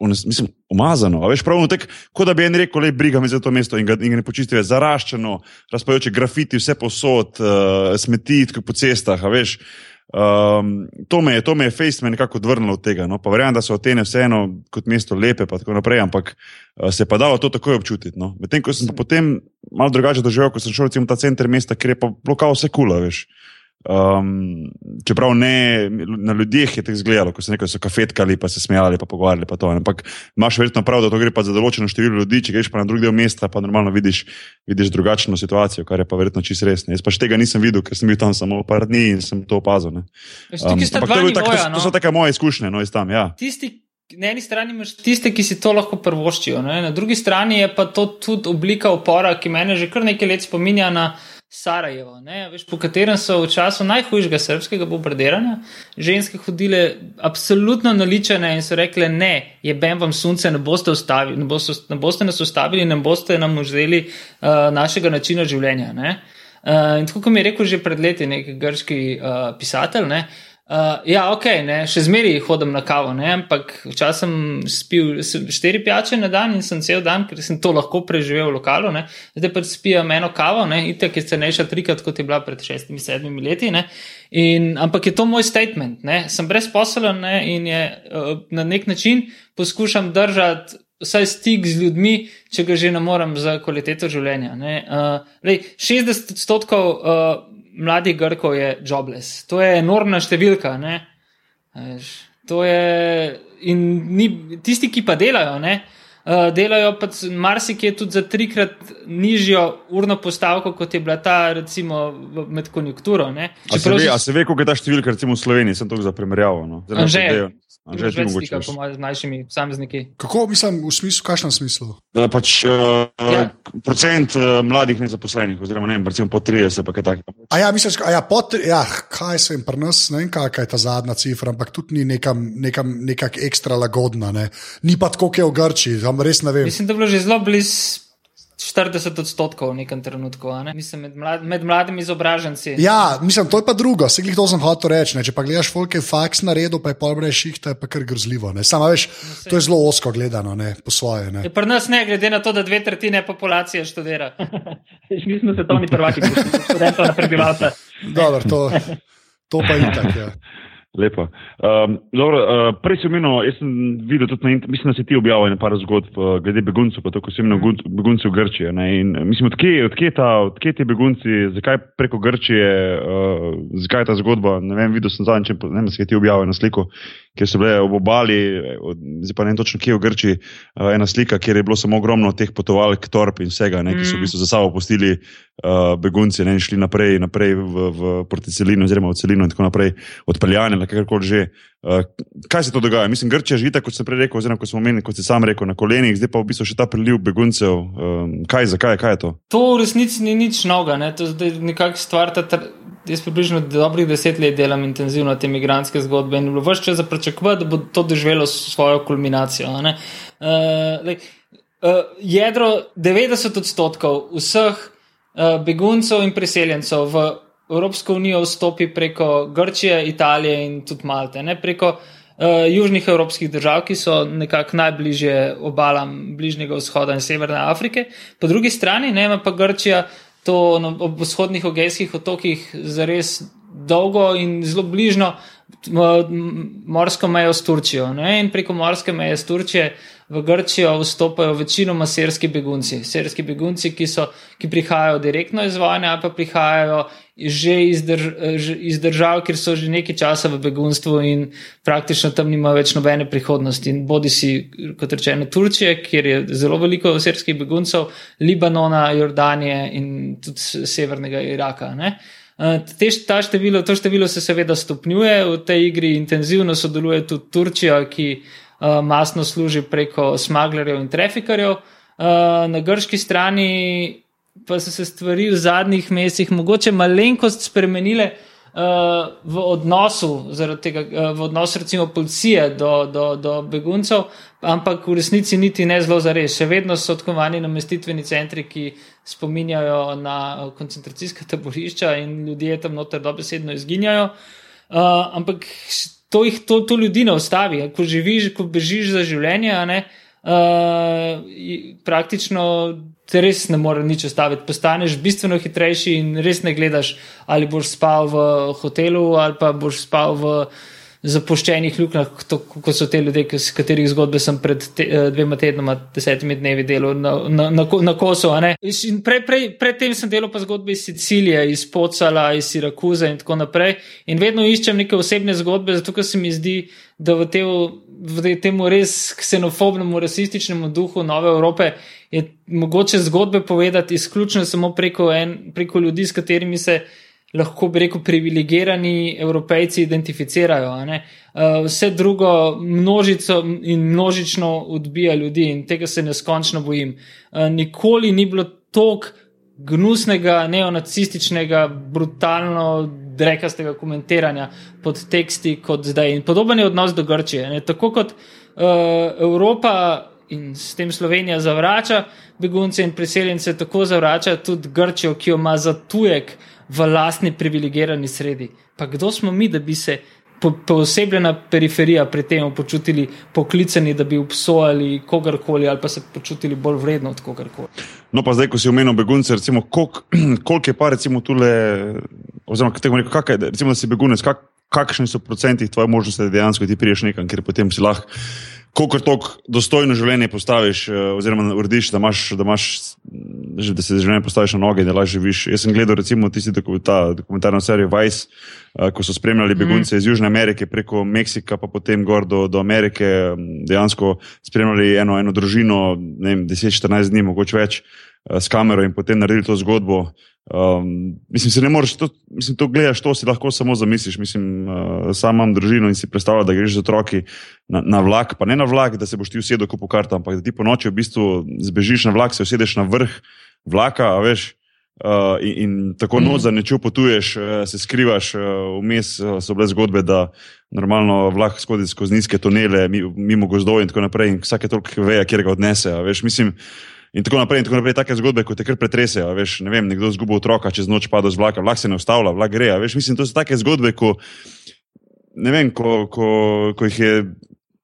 mislim, umazano. A veš, pravno tek, kot da bi en rekel, le briga me za to mesto in ga, in ga ne počistijo, zaraščeno, razpajoče grafiti, vse posod, uh, smeti po cestah, a veš. Um, to me je, to me je Facebook nekako odvrnilo od tega. No? Pa verjamem, da so Atene vseeno kot mesto lepe, pa tako naprej, ampak uh, se pa dalo to takoj občutiti. No? Medtem ko sem pa potem malo drugače doživel, ko sem šel recimo v ta center mesta, ker je pa blokal vse kula, veš. Um, čeprav ne na ljudeh je tako izgledalo, ko so nekaj kafetkali, pa se smejali, pa pogovarjali. Pa Ampak imaš verjetno prav, da to gre pa za določeno število ljudi. Če greš pa na drug del mesta, pa normalno vidiš, vidiš drugačno situacijo, kar je pa verjetno čist res. Ne. Jaz pač tega nisem videl, ker sem bil tam samo par dni in sem to opazil. Um, to, tak, to, to so no. take moje izkušnje, no, iz tam. Ja. Tisti, Na eni strani imaš tiste, ki si to lahko prvoščijo, ne? na drugi strani je pa to tudi oblika upora, ki me že kar nekaj let spominja na Sarajevo, veš, po katerem so v času najhujšega srpskega bombardiranja ženske hodile absolutno naličene in so rekle: Ne, je bem vam sunce, ne boste, ustavili, ne boste, ne boste nas ustavili, ne boste nam vzeli uh, našega načina življenja. Uh, in tako kot mi je rekel že pred leti nek grški uh, pisatelj, ne, Uh, ja, ok, ne, še zmeraj hodim na kavo, ne, ampak včasih sem spil štiri pijače na dan in sem cel dan, ker sem to lahko preživel v lokalu. Ne. Zdaj pa spijem eno kavo, itek je cenejša trikrat, kot je bila pred šestimi, sedmimi leti. In, ampak je to moj statement. Ne. Sem brezposelen ne, in je, uh, na nek način poskušam držati. Vsaj stik z ljudmi, če ga že ne morem za kvaliteto življenja. Uh, lej, 60 odstotkov uh, mladih Grkov je jobless. To je enormna številka. To je, in ni, tisti, ki pa delajo, ne, uh, delajo pa marsikje tudi za trikrat nižjo urno postavko, kot je bila ta, recimo, med konjunkturo. A se, ve, a se ve, koliko je ta številka, recimo v Sloveniji, sem to za primerjavo. No. Že, Že več stika, po mojem, z mlajšimi posamezniki. Kako mislim, v smislu, kakšnem smislu? Da pač uh, ja. procent uh, mladih nezaposlenih, oziroma ne, recimo po 30, pa kaj takega. A ja, misliš, a ja, po 30, ja, kaj se jim pri nas, ne vem, kakšna je ta zadnja cifra, ampak tudi ni nekam, nekam, nekak ekstra lagodna, ne. Ni pa tako, kot je v Grči, tam res ne vem. Mislim, da je bilo že zelo blizu. 40 odstotkov v nekem trenutku, ne? mislim, med, mlad, med mladimi izobraženci. Ja, mislim, to je pa drugo, se jih to sem hotel reči. Ne? Če pa gledaš, folk je faks na redu, pa je pol brez šihta, je pa kar grozljivo. Samo veš, no, to je zelo osko gledano, ne? po svoje. Ne? Pri nas ne, glede na to, da dve tretjine populacije študira. *laughs* Mi smo svetovni prvaki, *laughs* študentov na prebivalce. Dobro, to, to pa je tako. Ja. Lepo. Um, dobro, uh, prej sem imel, jaz sem videl tudi na mislim, da si ti objavil nekaj zgodb uh, glede beguncev, pa tako sem imel begunce v Grčiji. In, mislim, odkje, odkje, ta, odkje ti begunci, zakaj preko Grčije, uh, zakaj ta zgodba? Ne vem, videl sem zadnjič, ne vem, si ti objavil na sliko, kjer so bile ob obali, zdaj pa ne točno kje v Grčiji, uh, ena slika, kjer je bilo samo ogromno teh potovalk, torp in vsega, ne, ki so v bistvu za sabo pustili uh, begunci ne, in šli naprej, naprej v, v proti celini, oziroma v celino in tako naprej, odpeljane ali kakorkoli že. Uh, kaj se to dogaja? Mislim, Grčija živi, kot sem prej rekel, oziroma kot smo omenili, kot si sam rekel, na kolenih, zdaj pa v bistvu še ta priliv beguncev. Um, kaj, zakaj, kaj je to? To v resnici ni nič novega, ne? to je nekakšna stvar. Jaz približno dobrih deset let delam intenzivno te imigrantske zgodbe in bilo vse čas za pričakovati, da bo to doživelo svojo kulminacijo. Uh, like, uh, jedro 90 odstotkov vseh uh, beguncev in priseljencev v Evropsko unijo vstopi preko Grčije, Italije in tudi Malte, ne preko uh, južnih evropskih držav, ki so nekako najbližje obalam Bližnjega vzhoda in Severne Afrike. Po drugi strani ne, ima pa Grčija to ob vzhodnih ogejskih otokih zares dolgo in zelo bližno morsko mejo s Turčijo. Ne? In preko morske meje s Turčije v Grčijo vstopajo večinoma serski begunci. Serski begunci, ki, so, ki prihajajo direktno iz vojne ali pa prihajajo že iz, drž, iz držav, kjer so že nekaj časa v begunstvu in praktično tam nima več nobene prihodnosti. In bodi si, kot rečeno, Turčije, kjer je zelo veliko serskih beguncev, Libanona, Jordanije in tudi severnega Iraka. Ne? Te, število, to število se seveda stopnjuje, v tej igri intenzivno sodeluje tudi Turčija, ki uh, masno služi preko smaglerjev in trafikarjev. Uh, na grški strani pa so se stvari v zadnjih mesecih mogoče malenkost spremenile uh, v odnosu, tega, uh, v odnosu recimo policije do, do, do beguncev, ampak v resnici niti ne zelo zares. Še vedno so odkovani namestitveni centri, ki spominjajo na koncentracijska taborišča in ljudje tam noter dobesedno izginjajo. Uh, ampak to jih to, to ljudi ne ustavi. Ko živiš, ko bežiš za življenje, ne, praktično te res ne more nič ostaviti. Postaneš bistveno hitrejši in res ne gledaš, ali boš spal v hotelu ali pa boš spal v zapuščenih luknjah, kot so te ljudje, s katerih zgodbe sem pred te, eh, dvema tednoma, desetimi dnevi delal na, na, na, na Kosovo. Predtem pre, pre sem delal pa zgodbe iz Sicilije, iz Pocala, iz Sirakuza in tako naprej. In vedno iščem neke osebne zgodbe, zato ker se mi zdi, da v, te, v tem res ksenofobnemu, rasističnemu duhu Nove Evrope je mogoče zgodbe povedati izključno samo preko, en, preko ljudi, s katerimi se lahko bi rekel privilegirani evropejci identificirajo. Uh, vse drugo množico in množično odbija ljudi in tega se neskončno bojim. Uh, nikoli ni bilo toliko gnusnega, neonacističnega, brutalno. Rekastega komentiranja pod teksti, kot zdaj. In podoben je odnos do Grčije. Ne? Tako kot uh, Evropa in s tem Slovenija zavrača begunce in priseljence, tako zavrača tudi Grčijo, ki jo ima za tujek v lastni privilegirani sredi. Pa kdo smo mi, da bi se posebna periferija pri tem počutili poklicani, da bi obsojali kogarkoli ali pa se počutili bolj vredno od kogarkoli. No, pa zdaj, ko si omenil begunce, recimo, koliko *clears throat* kolik je pa recimo tule, oziroma kako rekel, kak je, recimo, da si begunec, kak, kakšni so procenti tvoje možnosti, da dejansko ti priješ nekam, ker potem si lahko koliko toliko dostojno življenje postaviš, eh, oziroma urediš, da, imaš, da, imaš, da se življenje postaviš na noge in da lažje živiš. Jaz sem gledal recimo tisti dokumentarno serijo Vice, eh, ko so spremljali begunce mm. iz Južne Amerike preko Meksika, pa potem gor do, do Amerike, dejansko spremljali eno, eno družino, ne vem, 10-14 dni, mogoče več. Eh, s kamero in potem naredili to zgodbo. Um, mislim, se ne moreš, to, mislim, to gledaš, to si lahko samo zamisliš. Mislim, uh, sam imam družino in si predstavljam, da greš z otroki na, na vlak, pa ne na vlak, da se boš ti usedel po kartam, ampak da ti po noči v bistvu zbežiš na vlak, se usedeš na vrh vlaka, veš. Uh, in, in tako mm. noč za nečo potuješ, uh, se skrivaš, vmes uh, so bile zgodbe, da normalno vlak skodi skozi nizke tunele, mimo gozdov in tako naprej, in vsake toliko veja, kjer ga odnese. Veš, mislim, In tako naprej, in tako naprej, take zgodbe, kot te kar pretresejo. Veš, ne vem, nekdo zgubi otroka, čez noč pada z vlaka, vlak se ne ustavlja, vlak gre. Veš, mislim, to so take zgodbe, ko, vem, ko, ko, ko jih je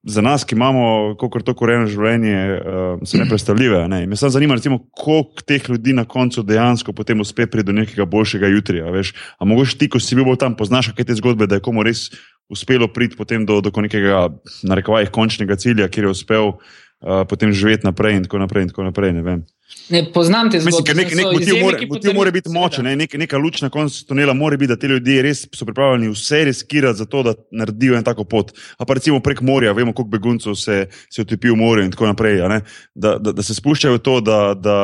za nas, ki imamo kako to koreno življenje, uh, so nepredstavljive. Ne? Me samo zanima, recimo, koliko teh ljudi na koncu dejansko potem uspe priti do nekega boljšega jutrija. Veš, a mogoče ti, ko si bil tam, poznaš kaj te zgodbe, da je komu res uspelo priti potem do, do nekega, narekovaj, končnega cilja, kjer je uspel uh, potem živeti naprej in tako naprej. In tako naprej ne poznam te zgodbe. Nek, nek motiv, more, motiv mora biti močen, ne? nek, neka luč na koncu tunela mora biti, da ti ljudje res so pripravljeni vse riskirati za to, da naredijo en tako pot. A pa recimo prek morja, vemo, koliko beguncev se, se utopi v morju in tako naprej. Da, da, da se spuščajo v to, da, da,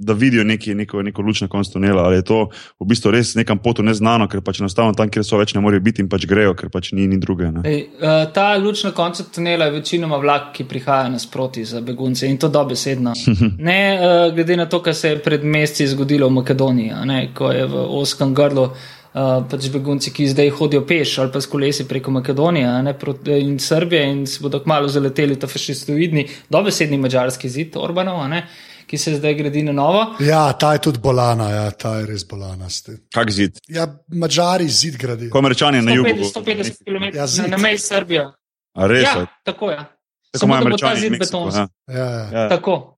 da vidijo neki, neko, neko luč na koncu tunela, ali je to v bistvu res nekam potu neznano, ker pač enostavno tam, kjer so več ne morejo biti in pač grejo, ker pač ni, ni druge. Ej, uh, ta luč na koncu tunela je večinoma vlak, ki prihaja nasproti za begunce in to dobesedno. *laughs* ne uh, glede na to, kar se je pred meseci zgodilo v Makedoniji, ne, ko je v oskem grlu. Uh, pač begunci, ki zdaj hodijo peš ali pa s kolesi preko Makedonije ne, in Srbije, in se bodo kmalo zaleteli ta fašistoidni, dobesedni mačarski zid Orbanov. Uh, ki se zdaj gradi na novo. Ja, ta je tudi bolana, ja, ta je res bolana. Kak zid? Ja, Mačari zid gradijo. Komerčani na jugu. 150 km ja, na, na meji Srbije. A res? Ja, tako je. Ja. Samo da bo ta zid betonski. Ja, ja. ja. Tako.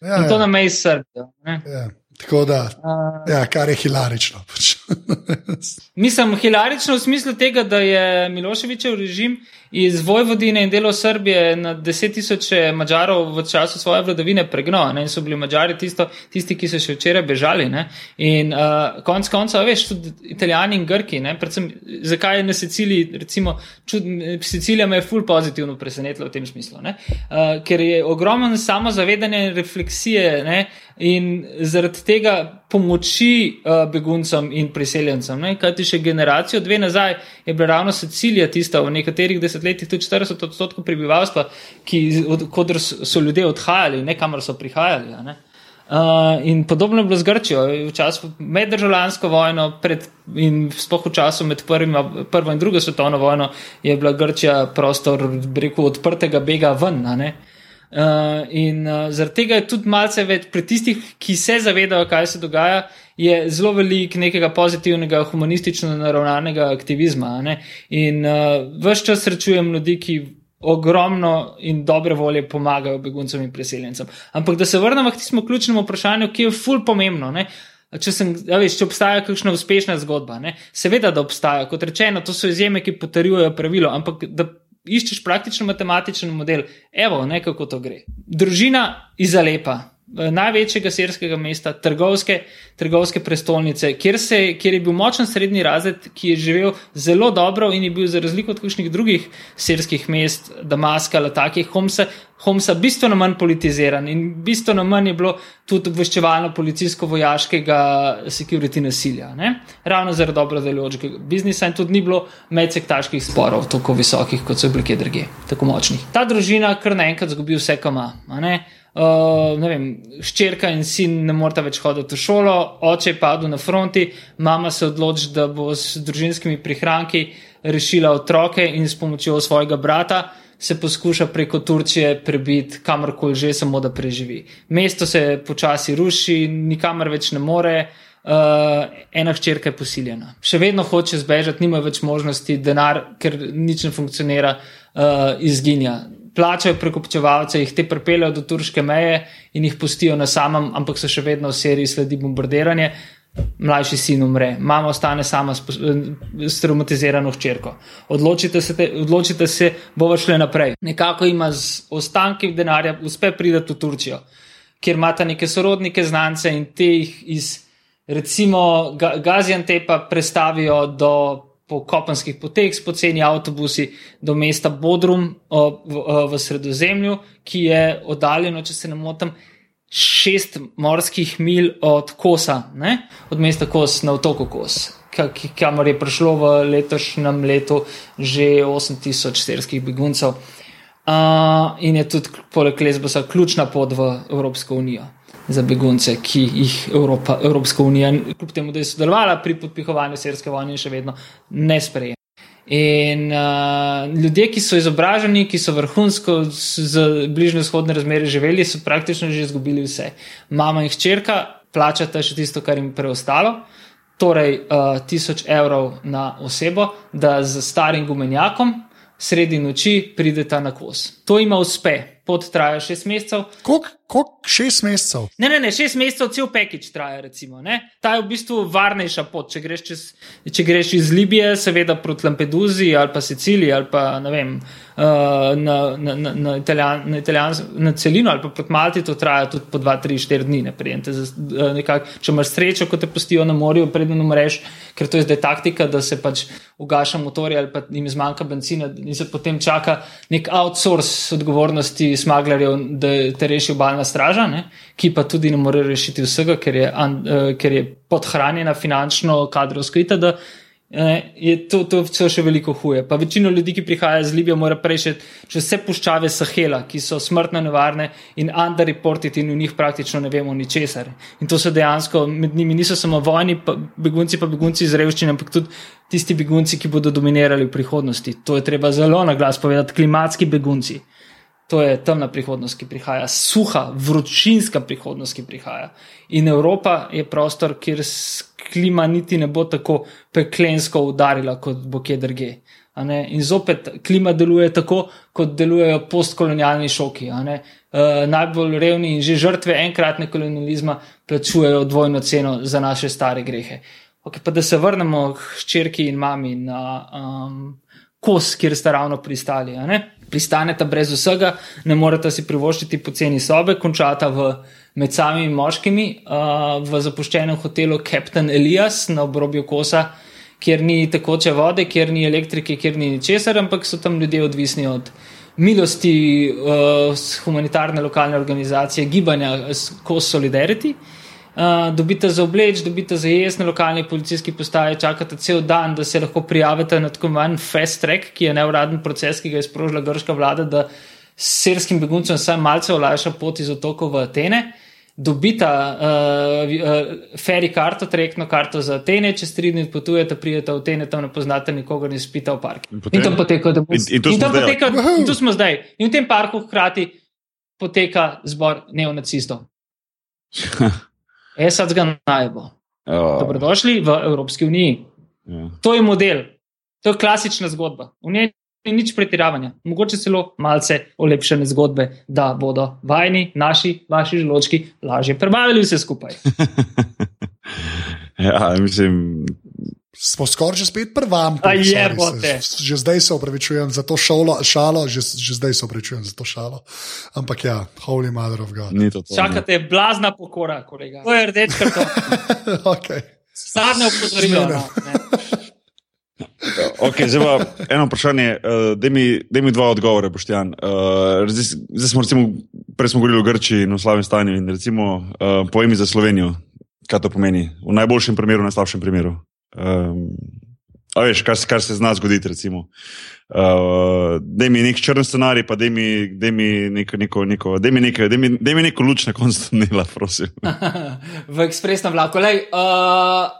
Ja, in to ja. na meji Srbije. Ja. Tako da, uh, ja, kar je hilarično. Pač. Mislim, hilarično v smislu tega, da je Miloševičev režim iz Vojvodine in delo Srbije na deset tisoče Mačarov v času svoje vladavine pregnal. In so bili Mačari tisto, tisti, ki so še včeraj bežali. Ne? In uh, konec konca, veš, tudi Italijani in Grki. Ne? Predvsem, zakaj je na Siciliji, recimo, čud, Sicilija me je ful pozitivno presenetila v tem smislu. Uh, ker je ogromno samozavedanja in refleksije. Ne? In zaradi tega pomoči uh, beguncem in priseljencem. Kaj ti še generacijo, dve nazaj, je bila ravno Sicilija tista v nekaterih desetletjih, tudi 40 odstotkov prebivalstva, ki od, so ljudje odhajali, ne kamor so prihajali. Uh, in podobno je bilo z Grčijo. V času med državljansko vojno pred, in sploh v času med prvima, prvo in drugo svetovno vojno je bila Grčija prostor rekel, odprtega bega ven. Uh, in uh, zaradi tega je tudi malce več pri tistih, ki se zavedajo, kaj se dogaja, je zelo velik nekega pozitivnega, humanistično naravnanega aktivizma. In uh, vse čas srečujem ljudi, ki ogromno in dobre volje pomagajo beguncem in preseljencem. Ampak da se vrnemo k tistemu ključnemu vprašanju, ki je ful pomembno. Ne? Če, sem, ja, veš, če obstaja kakšna uspešna zgodba, ne? seveda, da obstaja. Kot rečeno, to so izjeme, ki potrjujejo pravilo, ampak da iščeš praktično matematičen model, evo, ne kako to gre. Družina iz Alepa, največjega sirskega mesta, trgovske, trgovske prestolnice, kjer, se, kjer je bil močen srednji razred, ki je živel zelo dobro in je bil za razliko od kakšnih drugih sirskih mest, Damaska, Lataki, Homsa, Homsa, bistveno manj politiziran in bistveno manj je bilo tudi obveščevalno policijsko-vojaškega security nasilja. Ne? Ravno zaradi dobro delujočega biznisa in tudi ni bilo medsektaških sporov tako visokih, kot so bili kje druge, tako močnih. Ta družina kar naenkrat zgubi vse, kar ima. Uh, vem, ščerka in sin ne morata več hoditi v šolo, oče je padel na fronti, mama se odloči, da bo s družinskimi prihranki rešila otroke in s pomočjo svojega brata se poskuša preko Turčije prebiti kamorkoli že, samo da preživi. Mesto se počasi ruši, nikamor več ne more, Uh, ena hčerka je posiljena. Še vedno hoče zbežati, nima več možnosti, denar, ker nič ne funkcionira, uh, izginja. Plačajo prekupčevalce, jih te pripeljejo do turške meje in jih pustijo na samem, ampak so še vedno v seriji sledi bombardiranje. Mlajši sin umre, mama ostane sama s, traumatizirano hčerko. Odločite se, te, odločite se, bo šle naprej. Nekako ima z ostanki denarja, uspe priti v Turčijo, kjer imata neke sorodnike, znance in te jih iz recimo Gaziantepa prestavijo do po kopenskih poteh poceni avtobusi do mesta Bodrum v, v Sredozemlju, ki je oddaljeno, če se ne motim, šest morskih mil od Kosa, ne? od mesta Kos na otoku Kos. Kamor je prišlo v letošnjem letu že 8000 sirskih beguncev, uh, in je tudi poleg Lesbosa ključna pot v Evropsko unijo za begunce, ki jih Evropa, Evropska unija, kljub temu, da je sodelovala pri podpihovanju srske vojne, še vedno ne spreje. In uh, ljudje, ki so izobraženi, ki so vrhunsko z bližnjo vzhodne razmere živeli, so praktično že izgubili vse. Mama in hčerka plačata še tisto, kar jim je preostalo, torej uh, tisoč evrov na osebo, da z starim gumenjakom sredi noči prideta na kos. To ima uspe, pot traja šest mesecev. Koliko Kako šest mesecev? Ne, ne, ne, šest mesecev cel pekič traja. Recimo, Ta je v bistvu varnejša pot. Če greš, čez, če greš iz Libije, seveda proti Lampeduzi ali pa Siciliji ali pa ne vem, uh, na, na, na, na, Italijan, na, Italijan, na celino ali pa proti Malti, to traja tudi po dva, tri, štiri dni. Ne, uh, nekak, če imaš srečo, ko te pustijo na morju, predem umreš, ker to je zdaj taktika, da se pač ugaša motorje ali pa jim zmanjka benzina in se potem čaka nek outsource odgovornosti smaglerjev, da te reši obalna straža, ne, ki pa tudi ne more rešiti vsega, ker je, uh, ker je podhranjena finančno, kadrovsko itd. Je to, to še veliko huje. Pa večino ljudi, ki prihajajo iz Libije, mora prejšeti čez vse puščave Sahela, ki so smrtno nevarne in underreported, in v njih praktično ne vemo ničesar. In to so dejansko, med njimi niso samo vojni, pa begunci, pa begunci iz revščine, ampak tudi tisti begunci, ki bodo dominirali v prihodnosti. To je treba zelo na glas povedati, klimatski begunci. To je temna prihodnost, ki prihaja, suha, vročinska prihodnost, ki prihaja. In Evropa je prostor, kjer klima niti ne bo tako peklensko udarila, kot bo kje druge. In zopet klima deluje tako, kot delujejo postkolonialni šoki. E, najbolj revni in že žrtve enkratne kolonializma plačujejo dvojno ceno za naše stare grehe. Okay, pa da se vrnemo k črki in mami na um, kos, kjer ste ravno pristali pristaneta brez vsega, ne morete si privoščiti poceni sobe, končata v, med samimi moškimi uh, v zapuščenem hotelu Captain Elias na obrobju Kosa, kjer ni tekoče vode, kjer ni elektrike, kjer ni ničesar, ampak so tam ljudje odvisni od milosti uh, humanitarne lokalne organizacije, gibanja Kos Solidarity. Uh, dobite za obleč, dobite za jesti na lokalni policijski postaji, čakate cel dan, da se lahko prijavite na tako imenovan fast track, ki je neuraden proces, ki ga je sprožila grška vlada, da serskim beguncem vsaj malce olajša pot iz otokov v Atene. Dobite uh, uh, ferry karto, trekno karto za Atene, čez tri dni potujete, pridete v Atene, tam ne poznate nikogar in spite v parku. In, in tam poteka, da bo vse. In, in, in tu smo zdaj. In v tem parku hkrati poteka zbor neonacistov. *laughs* Esad ga najbo. Oh. Dobrodošli v Evropski uniji. Yeah. Ja. To je model, to je klasična zgodba. V njej ni nič pretiravanja, mogoče celo malce olepšene zgodbe, da bodo vajni, naši, vaši želočki lažje prebavili vse skupaj. *laughs* ja, mislim, Smo skoraj že spet pri vam. Že zdaj se opravičujem za to šalo, šalo že, že zdaj se opravičujem za to šalo. Ampak ja, holy mother of God. To to, Čakate, ne. blazna pokora, kolega. To je rdeč karton. *laughs* okay. Zadnje opozorilo. Okay, zdaj pa eno vprašanje, uh, da mi, mi dva odgovore, Boštjan. Uh, zdaj, zdaj smo, recimo, prej smo govorili o Grčiji in o slabem stanju. In recimo, uh, pojmi za Slovenijo, kaj to pomeni? V najboljšem primeru, v najslabšem primeru. Um, a veš, kar, kar se zna zgoditi, recimo. Uh, da mi nek črn scenarij, pa da mi, mi neko, neko, neko, mi neko, mi, mi neko luč na koncu tunela, prosim. *laughs* v ekspresnem vlaku. Lej, uh,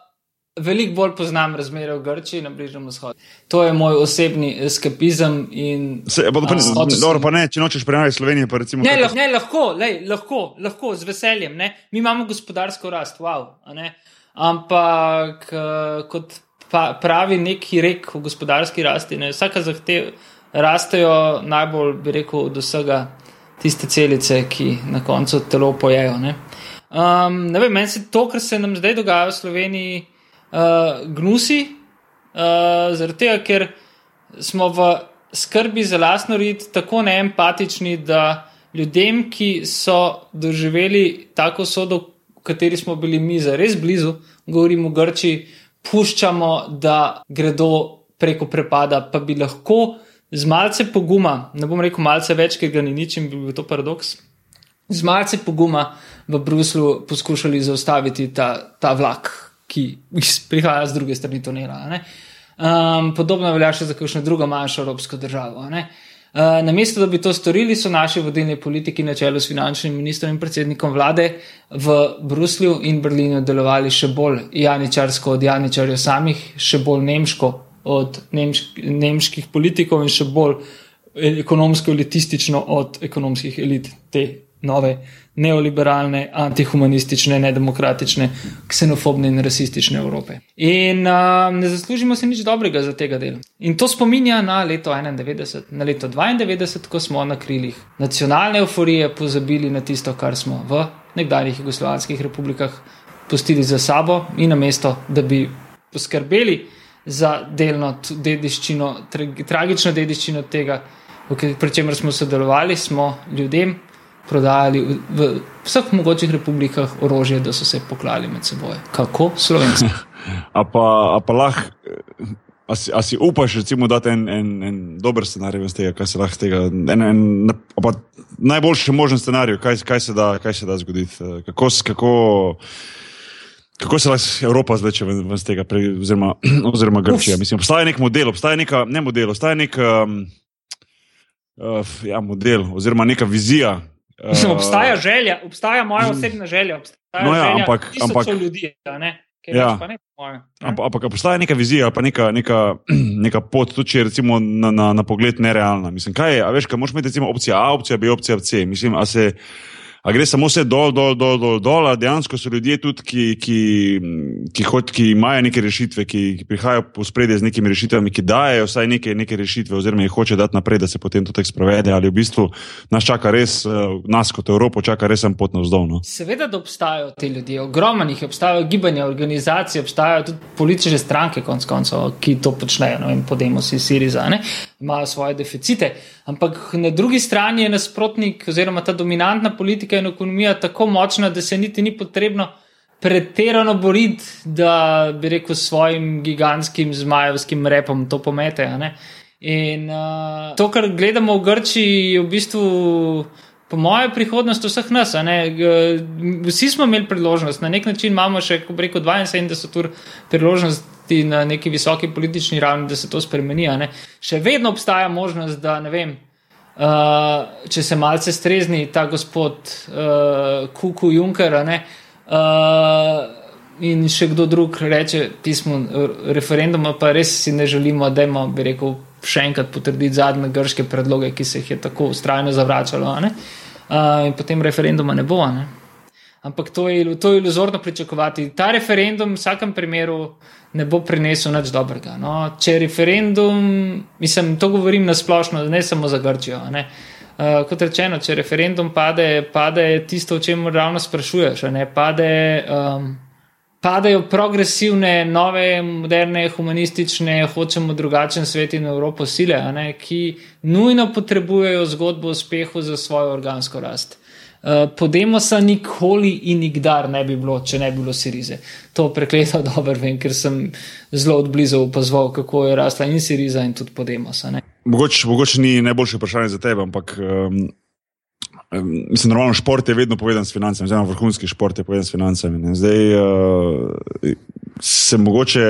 veliko bolj poznam razmere v Grčiji na Bližnjem vzhodu. To je moj osebni eskapizem. In, Se, pa, pa, a, dobro, pa ne, če nočeš prenavljati Slovenijo, pa recimo. Ne, lahko, ne lahko, lej, lahko, lahko, z veseljem. Ne? Mi imamo gospodarsko rast, wow. Ampak eh, kot pa, pravi neki rek v gospodarski rasti, ne, vsaka zahteva, rastejo najbolj, bi rekel, od vsega tiste celice, ki na koncu telo pojejo. Ne, um, ne vem, meni se to, kar se nam zdaj dogaja v Sloveniji, uh, gnusi, uh, zaradi tega, ker smo v skrbi za lastno rit tako neempatični, da ljudem, ki so doživeli tako sodo, v kateri smo bili mi zares blizu, govorimo o Grči, puščamo, da gredo preko prepada, pa bi lahko z malce poguma, ne bom rekel malce več, ker ga ni nič in bi bil to paradoks. Z malce poguma v Bruslu poskušali zaustaviti ta, ta vlak, ki prihaja z druge strani tunela. ne. Um, podobno velja še za kakšno drugo manjšo evropsko državo. ne. Uh, namesto, da bi to storili, so naši vodilni politiki na čelu s finančnim ministrom in predsednikom vlade v Bruslju in Berlinu delovali še bolj janičarsko od janičarjev samih, še bolj nemško od nemšk, nemških politikov in še bolj ekonomsko elitistično od ekonomskih elit te nove neoliberalne, antihumanistične, nedemokratične, ksenofobne in rasistične Evrope. In uh, ne zaslužimo se nič dobrega za tega dela. In to spominja na leto 91, na leto 92, ko smo na krilih nacionalne euforije pozabili na tisto, kar smo v nekdanjih jugoslovanskih republikah pustili za sabo in namesto, da bi poskrbeli za delno dediščino, tra, tragično dediščino tega, pri čemer smo sodelovali, smo ljudem prodajali v, vseh mogočih republikah orožje, da so se poklali med seboj. Kako slovenski? *laughs* A pa, a pa lahko, a si, a si upaš, recimo, dati en, en, en dober scenarij iz tega, kaj se lahko tega, en, en, pa najboljši možen scenarij, kaj, kaj, se da, kaj se da zgoditi, eh, kako, kako, kako se lahko Evropa zleče ven, ven iz tega, pre, oziroma, *clears throat* oziroma Grčija. Mislim, obstaja nek model, obstaja neka, ne model, obstaja nek um, uh, ja, model, oziroma neka vizija. *laughs* Mislim, eh, obstaja želja, obstaja moja osebna želja. Obstaja No ja, želja ampak- ampak- ljudi? Ker Ja. ne moja. Ampak, ampak obstaja neka vizija, pa neka, neka, *clears throat* neka pot, tudi če je recimo na, na, na pogled nerealna. Mislim, kaj je, a veš, kaj moš imeti recimo opcija A, opcija B, opcija C. Mislim, a se. A gre samo vse dol, dol, dol, dol, dol, a dejansko so ljudje tudi, ki, ki, ki, hot, ki imajo neke rešitve, ki, ki prihajajo po spredje z nekimi rešitvami, ki dajo vsaj neke, neke rešitve, oziroma jih hoče dati naprej, da se potem to tako sprovede, ali v bistvu nas čaka res, eh, nas kot Evropo, čaka res en pot navzdol. No? Seveda, da obstajajo ti ljudje, ogromno jih obstajajo gibanja, organizacije, obstajajo tudi politične stranke, konc koncev, ki to počnejo, no in Podemos in Siriza, ne? imajo svoje deficite. Ampak na drugi strani je nasprotnik oziroma ta dominantna politika in ekonomija tako močna, da se niti ni potrebno pretirano boriti, da bi rekel svojim gigantskim zmajevskim repom to pomete. In uh, to, kar gledamo v Grčiji, je v bistvu po mojem, prihodnost vseh nas. Vsi smo imeli priložnost, na nek način imamo še, ko bi rekel, 72 ur priložnosti na neki visoki politični ravni, da se to spremeni. Še vedno obstaja možnost, da ne vem. Uh, če se malce strezni ta gospod uh, Kuku Juncker, ne, uh, in še kdo drug reče pismo referenduma, pa res si ne želimo, da imamo, bi rekel, še enkrat potrditi zadnje grške predloge, ki se jih je tako ustrajno zavračalo. Uh, in potem referenduma ne bo. Ne? Ampak to je, to je iluzorno pričakovati. Ta referendum v vsakem primeru ne bo prinesel nič dobrega. No. Če referendum, mislim, to govorim na splošno, ne samo za Grčijo. ne. Uh, kot rečeno, če referendum pade, pade tisto, o čem ravno sprašuješ. pade, um, padejo progresivne, nove, moderne, humanistične, hočemo drugačen svet in Evropo sile, ne, ki nujno potrebujejo zgodbo o uspehu za svojo organsko rast. Uh, Podemosa nikoli in nikdar ne bi bilo, če ne bi bilo Sirize. To prekleto *laughs* dobro vem, ker sem zelo odblizu opazoval, kako je rasla in Siriza in tudi Podemosa. ne. Mogoče, mogoče ni najboljše vprašanje za tebe, ampak um, um, mislim, normalno šport je vedno povezan s financami, oziroma vrhunski šport je povezan s financami. Ne. Zdaj uh, se mogoče,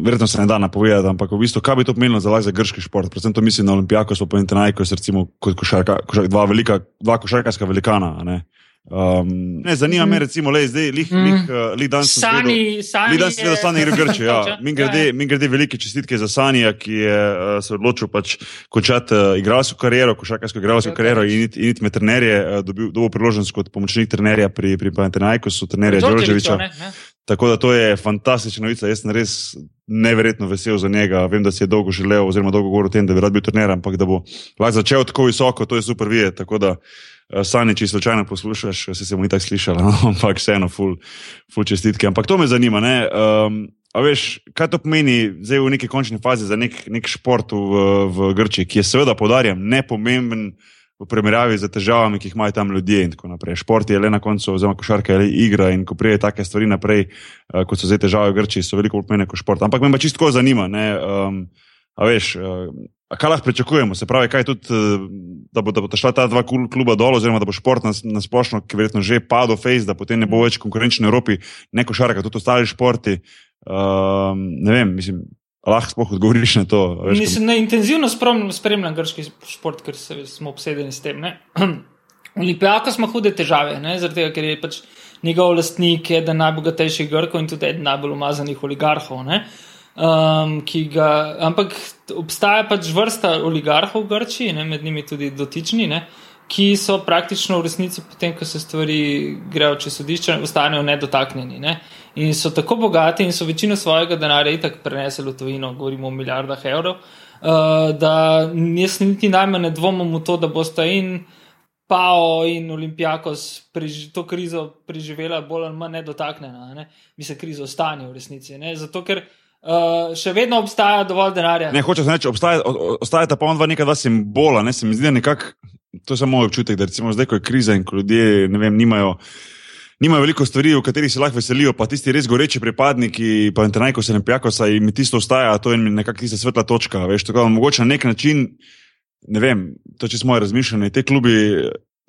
verjetno se ne da napovedati, ampak v bistvu, kaj bi to pomenilo za, za grški šport? Predvsem to mislim na Olimpijako, so pa Internajko, recimo kot košarka, košarka, dva, velika, dva košarkarska velikana. ne. Um, ne, zanima mm. me, recimo, le zdaj, lih, mm. lih, uh, lih danes sem Sani, gledal- Sani lih danes gledal Sani gre v Grčijo. Ja. *laughs* Ja, Min grede, min grede velike čestitke za Sanja, ki je uh, se odločil pač končati uh, igralsko kariero, košarkarsko igralsko Ja, kariero in iti- in iti med trenerje, uh, dobil, dobil priložnost kot pomočnik trenerja pri, pri Panathinaikosu, trenerja Đorđevića, Đorđevića. ne, ne. Tako da to je fantastična novica. Jaz sem res neverjetno vesel za njega. Vem, da si je dolgo želel, oziroma dolgo govoril o tem, da bi rad bil trener, ampak da bo lahko začel tako visoko, to je super videti. Tako da, eh, Sani, če slučajno poslušaš, si se mu ni tako slišal, no? *laughs* ampak vseeno, ful, ful čestitke. Ampak to me zanima. ne, Um, a veš, kaj to pomeni zdaj v neki končni fazi za nek, nek šport v, v Grčiji, ki je seveda, podarjam, nepomemben v primerjavi z težavami, ki jih imajo tam ljudje in tako naprej. Šport je le na koncu, oziroma košarka je le igra in ko prije take stvari naprej, uh, kot so zdaj težave v Grčiji, so veliko bolj pomembne kot šport. Ampak me pa čisto zanima, ne, um, a veš, uh, kaj lahko pričakujemo? Se pravi, kaj tudi, uh, da bo, da bo šla ta dva kluba dol, oziroma da bo šport na, na splošno, ki verjetno že padel face, da potem ne bo več konkurenčen v Evropi, ne košarka, tudi ostali športi. Um, ne vem, mislim, lahko sploh odgovoriš na to. Veš, Mislim, da intenzivno spremljam, spremljam grški šport, ker se, smo obsedeni s tem. ne. *clears throat* Olimpijako smo hude težave, ne, zaradi tega, ker je pač njegov lastnik eden najbogatejših Grkov in tudi eden najbolj umazanih oligarhov. Ne. Um, ga, ampak obstaja pač vrsta oligarhov v Grčiji, ne, med njimi tudi dotični, ne, ki so praktično v resnici, potem, ko se stvari grejo čez sodišče, ostanejo nedotaknjeni. Ne. In so tako bogati in so večino svojega denarja itak prenesli v tujino, govorimo o milijardah evrov, uh, da jaz niti najmanj ne dvomim v to, da boste in Pao in Olimpijakos preži, to krizo preživela bolj ali manj nedotaknjena. Ne. Mislim, krizo stanje v resnici. Ne. Zato, ker uh, še vedno obstaja dovolj denarja. Ne, hočeš reči, obstaja, ostajata pa on dva neka dva simbola. Ne, se mi zdi, da nekako, to je samo moj občutek, da recimo zdaj, ko je kriza in ko ljudje ne vem, nimajo. Nimajo veliko stvari, v katerih se lahko veselijo, pa tisti res goreči pripadniki, pa Antenajko se ne pijakosa in mi tisto ostaja, to je nekako tista svetla točka. Veš, tako da mogoče na nek način, ne vem, to čisto moje razmišljanje, te klubi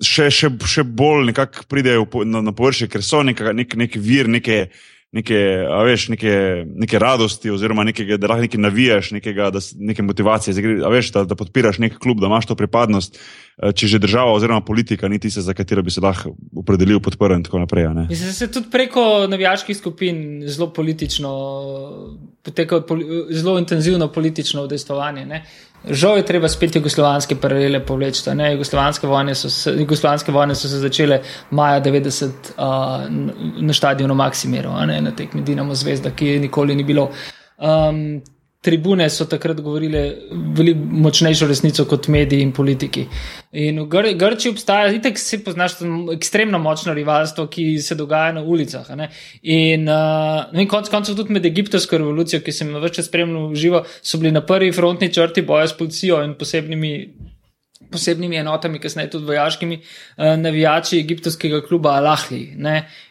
še, še, še bolj nekako pridejo na, na površje, ker so neka, nek, nek vir neke, neke, veš, neke, neke radosti, oziroma nekega, da lahko nekaj navijaš, nekega, da, neke motivacije, zdaj veš, da, da podpiraš nek klub, da imaš to pripadnost, eh, če že država oziroma politika ni tista, za katero bi se lahko opredelil, podprl in tako naprej. Mislim, da se tudi preko navijaških skupin zelo politično, poteka zelo intenzivno politično udejstvovanje. Žal je treba spet jugoslovanske paralele povleči. Jugoslovanske vojne, so se, jugoslovanske vojne so se začele maja 90 uh, na stadionu Maksimiru, ne na tekmi Dinamo Zvezda, ki je nikoli ni bilo. Um, Tribune so takrat govorile veliko močnejšo resnico kot mediji in politiki. In v Gr Grčiji obstaja, itek se poznaš, ekstremno močno rivalstvo, ki se dogaja na ulicah. In, uh, no in konec koncev tudi med egiptovsko revolucijo, ki sem jo več spremljal v živo, so bili na prvi frontni črti boja s policijo in posebnimi posebnimi enotami, kasneje tudi vojaškimi, uh, navijači egiptovskega kluba Al-Ahli,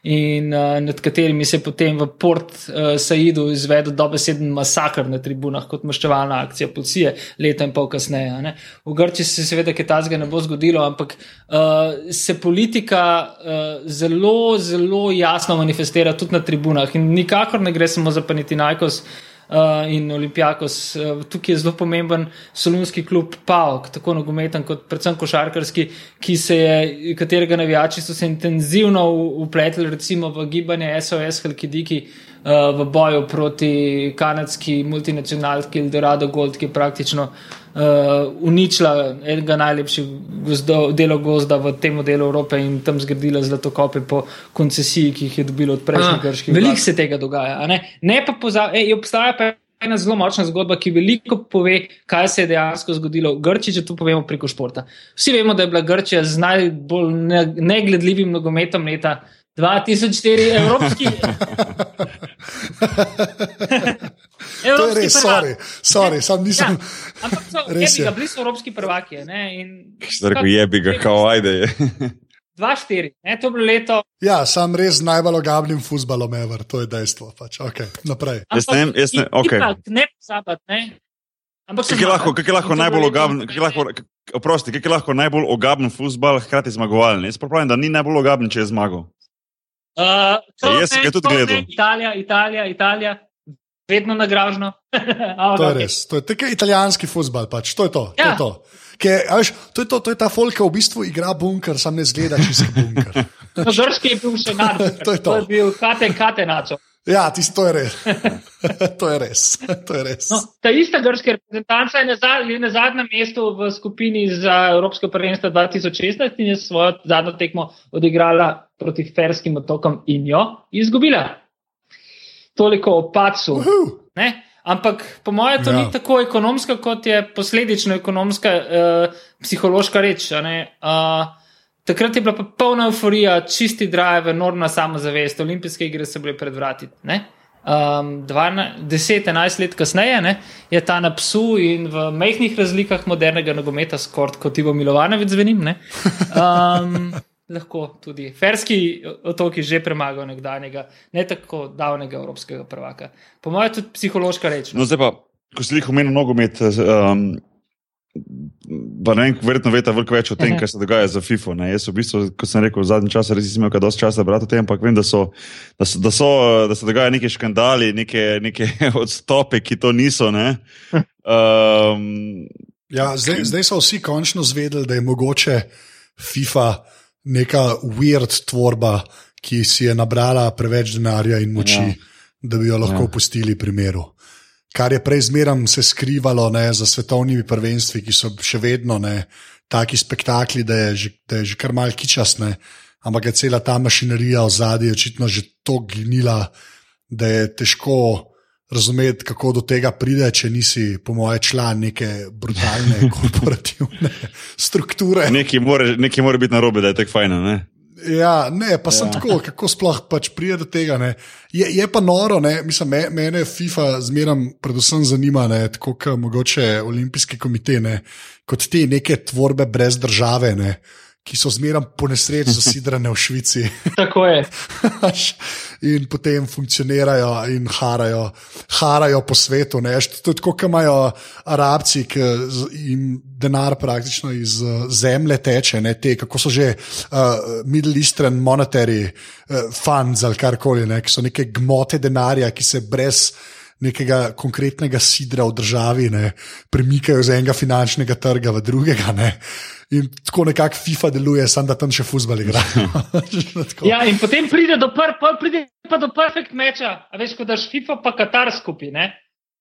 in uh, nad katerimi se je potem v Port uh, Saidu izvedel dobeseden masakr na tribunah kot maščevalna akcija policije, leta in pol kasneje. Ne. V Grči se seveda kaj tazga ne bo zgodilo, ampak uh, se politika uh, zelo, zelo jasno manifestira tudi na tribunah in nikakor ne gre samo za Panitinajkos uh, in Olimpijakos. Uh, tukaj je zelo pomemben solunski klub PAOK, tako nogometen kot predvsem košarkarski, je, katerega navijači so se intenzivno upletli recimo v gibanje SOS Halkidiki uh, v boju proti kanadski multinacionalki Eldorado Gold, ki je praktično uh, uničila enega najlepših gozdov, delov gozda v tem delu Evrope in tam zgradila zlatokope po koncesiji, ki jih je dobilo od prejšnjih grških. Veliko se tega dogaja. Ne, ne pa pozabi, obstaja pa ena zelo močna zgodba, ki veliko pove, kaj se je dejansko zgodilo v Grčiji, če to povemo preko športa. Vsi vemo, da je bila Grčija z najbolj ne- negledljivim nogometom leta 2004 evropski. *laughs* *laughs* To je Evropski res, prvak. sorry, sorry sam nisem. Ja, ampak so, *laughs* Res je. je. Bili so evropski prvaki. Ne, in Ste rekel, jebi ga, kao ajde. *laughs* je. 2-4, ne, to je bilo leto. Ja, sam res z najbolj ogabnim futbalom, ever, to je dejstvo. Pač. Okay, naprej. Jaz ne vem, jaz ne- i- okej. ipak, Ne pozabati, ne. Ampak Kaj je lahko, kaj je lahko je najbolj ogaben, kaj je lahko, oprosti, kaj je lahko najbolj ogaben futbal, hkrati zmagovalen? Jaz pravim, da ni najbolj ogaben, če je zmagal. Uh, to Ja, jaz sem ga tudi to gledal. Italija, Italija, Italija, vedno nagražno. *laughs* To je res. To je tako italijanski futbal, pač. to je to. to, Ja. je to. Ke, a veš, to, je to, to je ta folka, v bistvu igra bunker, sam ne zgleda čisto bunker. *laughs* No, Grški je bil še *laughs* nadalje. To je to. to je bil kate, kate načo. Ja, tisto to je res. *laughs* to je res. To je res. No, ta ista grška reprezentanca je na, za, je na zadnjem mestu v skupini za Evropsko prvenstvo 2016 in je svojo zadnjo tekmo odigrala proti Ferskim otokom in jo izgubila. Toliko o pacu. Uhu. Ne? Ampak po mojem to Ja. ni tako ekonomska, kot je posledično ekonomska, uh, psihološka reč. Uh, takrat je bila pa polna euforija, čisti drive, enormna samozavest, olimpijske igre so bile pred vrati. ne. Um, 10-11 let kasneje ne, je ta na psu in v mehkih razlikah modernega nogometa, skort kot Ivo Milovanovic zvenim. Ne, um, *laughs* lahko tudi Ferski otoki že premagajo nekdanjega, ne tako davnega evropskega prvaka. Po mojem, tudi psihološka reč. no. No, zdaj pa, ko si jih omenil nogomet, um, ne vem, verjetno veste veliko več o tem, kaj se dogaja za FIFO. Ne. Jaz, v bistvu, kot sem rekel, v zadnjem času res nisem imel kaj dosti časa brati o tem, ampak vem, da, so, da, so, da, so, da se dogajajo neki škandali, neke, neke *laughs* odstope, ki to niso. Ne. Um, Ja, zdaj, zdaj so vsi končno zvedeli, da je mogoče FIFA neka weird tvorba, ki si je nabrala preveč denarja in moči, ja. Da bi jo lahko. Ja. pustili pri miru. Kar je prej zmeraj se skrivalo ne, za svetovnimi prvenstvi, ki so še vedno ne, taki spektakli, da je že, da je že kar mal kičasne, ampak je cela ta mašinerija v zadnji očitno že tako gnila, da je težko razumeti, kako do tega pride, če nisi, po moje, član neke brutalne *laughs* korporativne strukture. nekaj, more, nekaj mora biti narobe, da je tako fajn. Ja, ne, pa sem ja. tako, kako sploh pač pride do tega. ne. Je, je pa noro, ne, mislim, me, mene FIFA zmeram predvsem zanima, ne, tako kot mogoče olimpijski komitej, ne, kot te neke tvorbe brez države, ne, ki so zmeram po nesreči zasidrane v Švici. *laughs* Tako je. in potem funkcionirajo in harajo, harajo po svetu. ne. To je tako, kot imajo Arabci, ki jim denar praktično iz eh, zemlje teče, ne, te, kako so že uh, Middle Eastern Monetary uh, Funds ali karkoli, ne, ki so neke gmote denarja, ki se brez nekega konkretnega sidra v državi ne, premikajo z enega finančnega trga v drugega. Ne. In tako nekako FIFA deluje, samo da tam še fuzbali igra. *laughs* Ja, in potem pride do, pr, pr, pride pa do perfect meča. A veš, ko daš FIFA pa Katar skupaj, ne?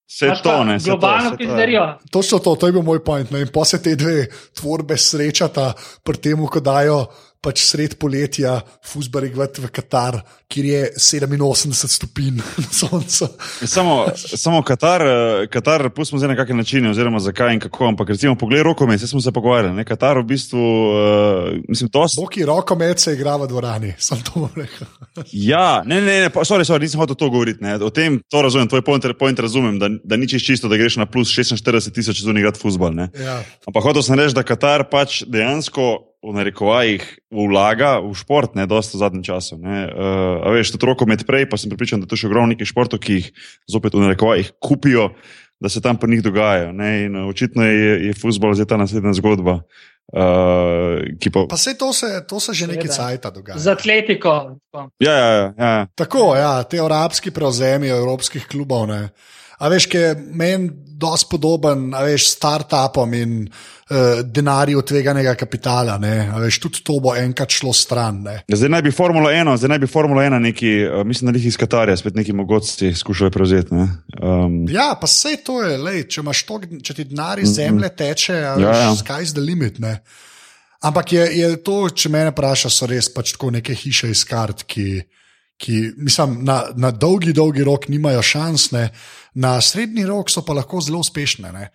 Imaš to, ne. to, Globalno to je. pizderijo. Točno to, to je bil moj point. Ne? In pa se te dve tvorbe srečata pri tem, ko dajo pač sred poletja fusbali v Katar, kjer je 87 stopinj *laughs* na soncu. Samo, samo Katar, eh, Katar pustimo zdaj na kakšen način, oziroma zakaj in kako. Ampak recimo, poglej rokomet, zdaj smo se pogovarjali. Ne? Katar v bistvu, uh, mislim, to. Boki rokomet se igra v dvorani, sem to bom rekel. *laughs* Ja, ne, ne, ne, sorry, sorry, nisem hotel to govoriti. Ne. O tem to razumem, tvoj point, point razumem, da, da ni čisto da greš na plus 46 tisoč zunaj igrati futbol. ne. Ja. Ampak hotel sem reči, da Katar pač dejansko v narekovajih vlaga v šport, ne, dosta v zadnjem času. Ne. Uh, a veš, tudi rokomet prej, pa sem pripričan, da to še ogromno nekih športov, ki jih zopet v narekovajih kupijo, da se tam pri njih dogajajo. Ne. In uh, očitno je, je futbol zdaj ta naslednja zgodba. Uh, ki pa, Pa se to, se to se že nekaj cajta dogaja. Z atletiko. tako. ja, ja, ja, ja. Tako, ja, te arabski prevzemi evropskih klubov. Ne. A veš, ki je meni dosti podoben, a veš, startupom in uh, denarju tveganega kapitala. Ne. A veš, tudi to bo enkrat šlo stran. Ne. Zdaj naj bi Formula 1, zdaj naj bi Formula 1 neki, uh, mislim, da jih iz Katarja spet neki mogoci skušali prevzeti. ne. Um, Ja, pa vse to je, lej, če, to, če ti denar iz zemlje teče, Ja, veš, ja. sky's the limit. Ne. Ampak je, je to, če me vprašaš, so res pač tako neke hiše iz kart, ki, ki mislim, na, na dolgi, dolgi rok nimajo šans, ne. na srednji rok so pa lahko zelo uspešne. Ne.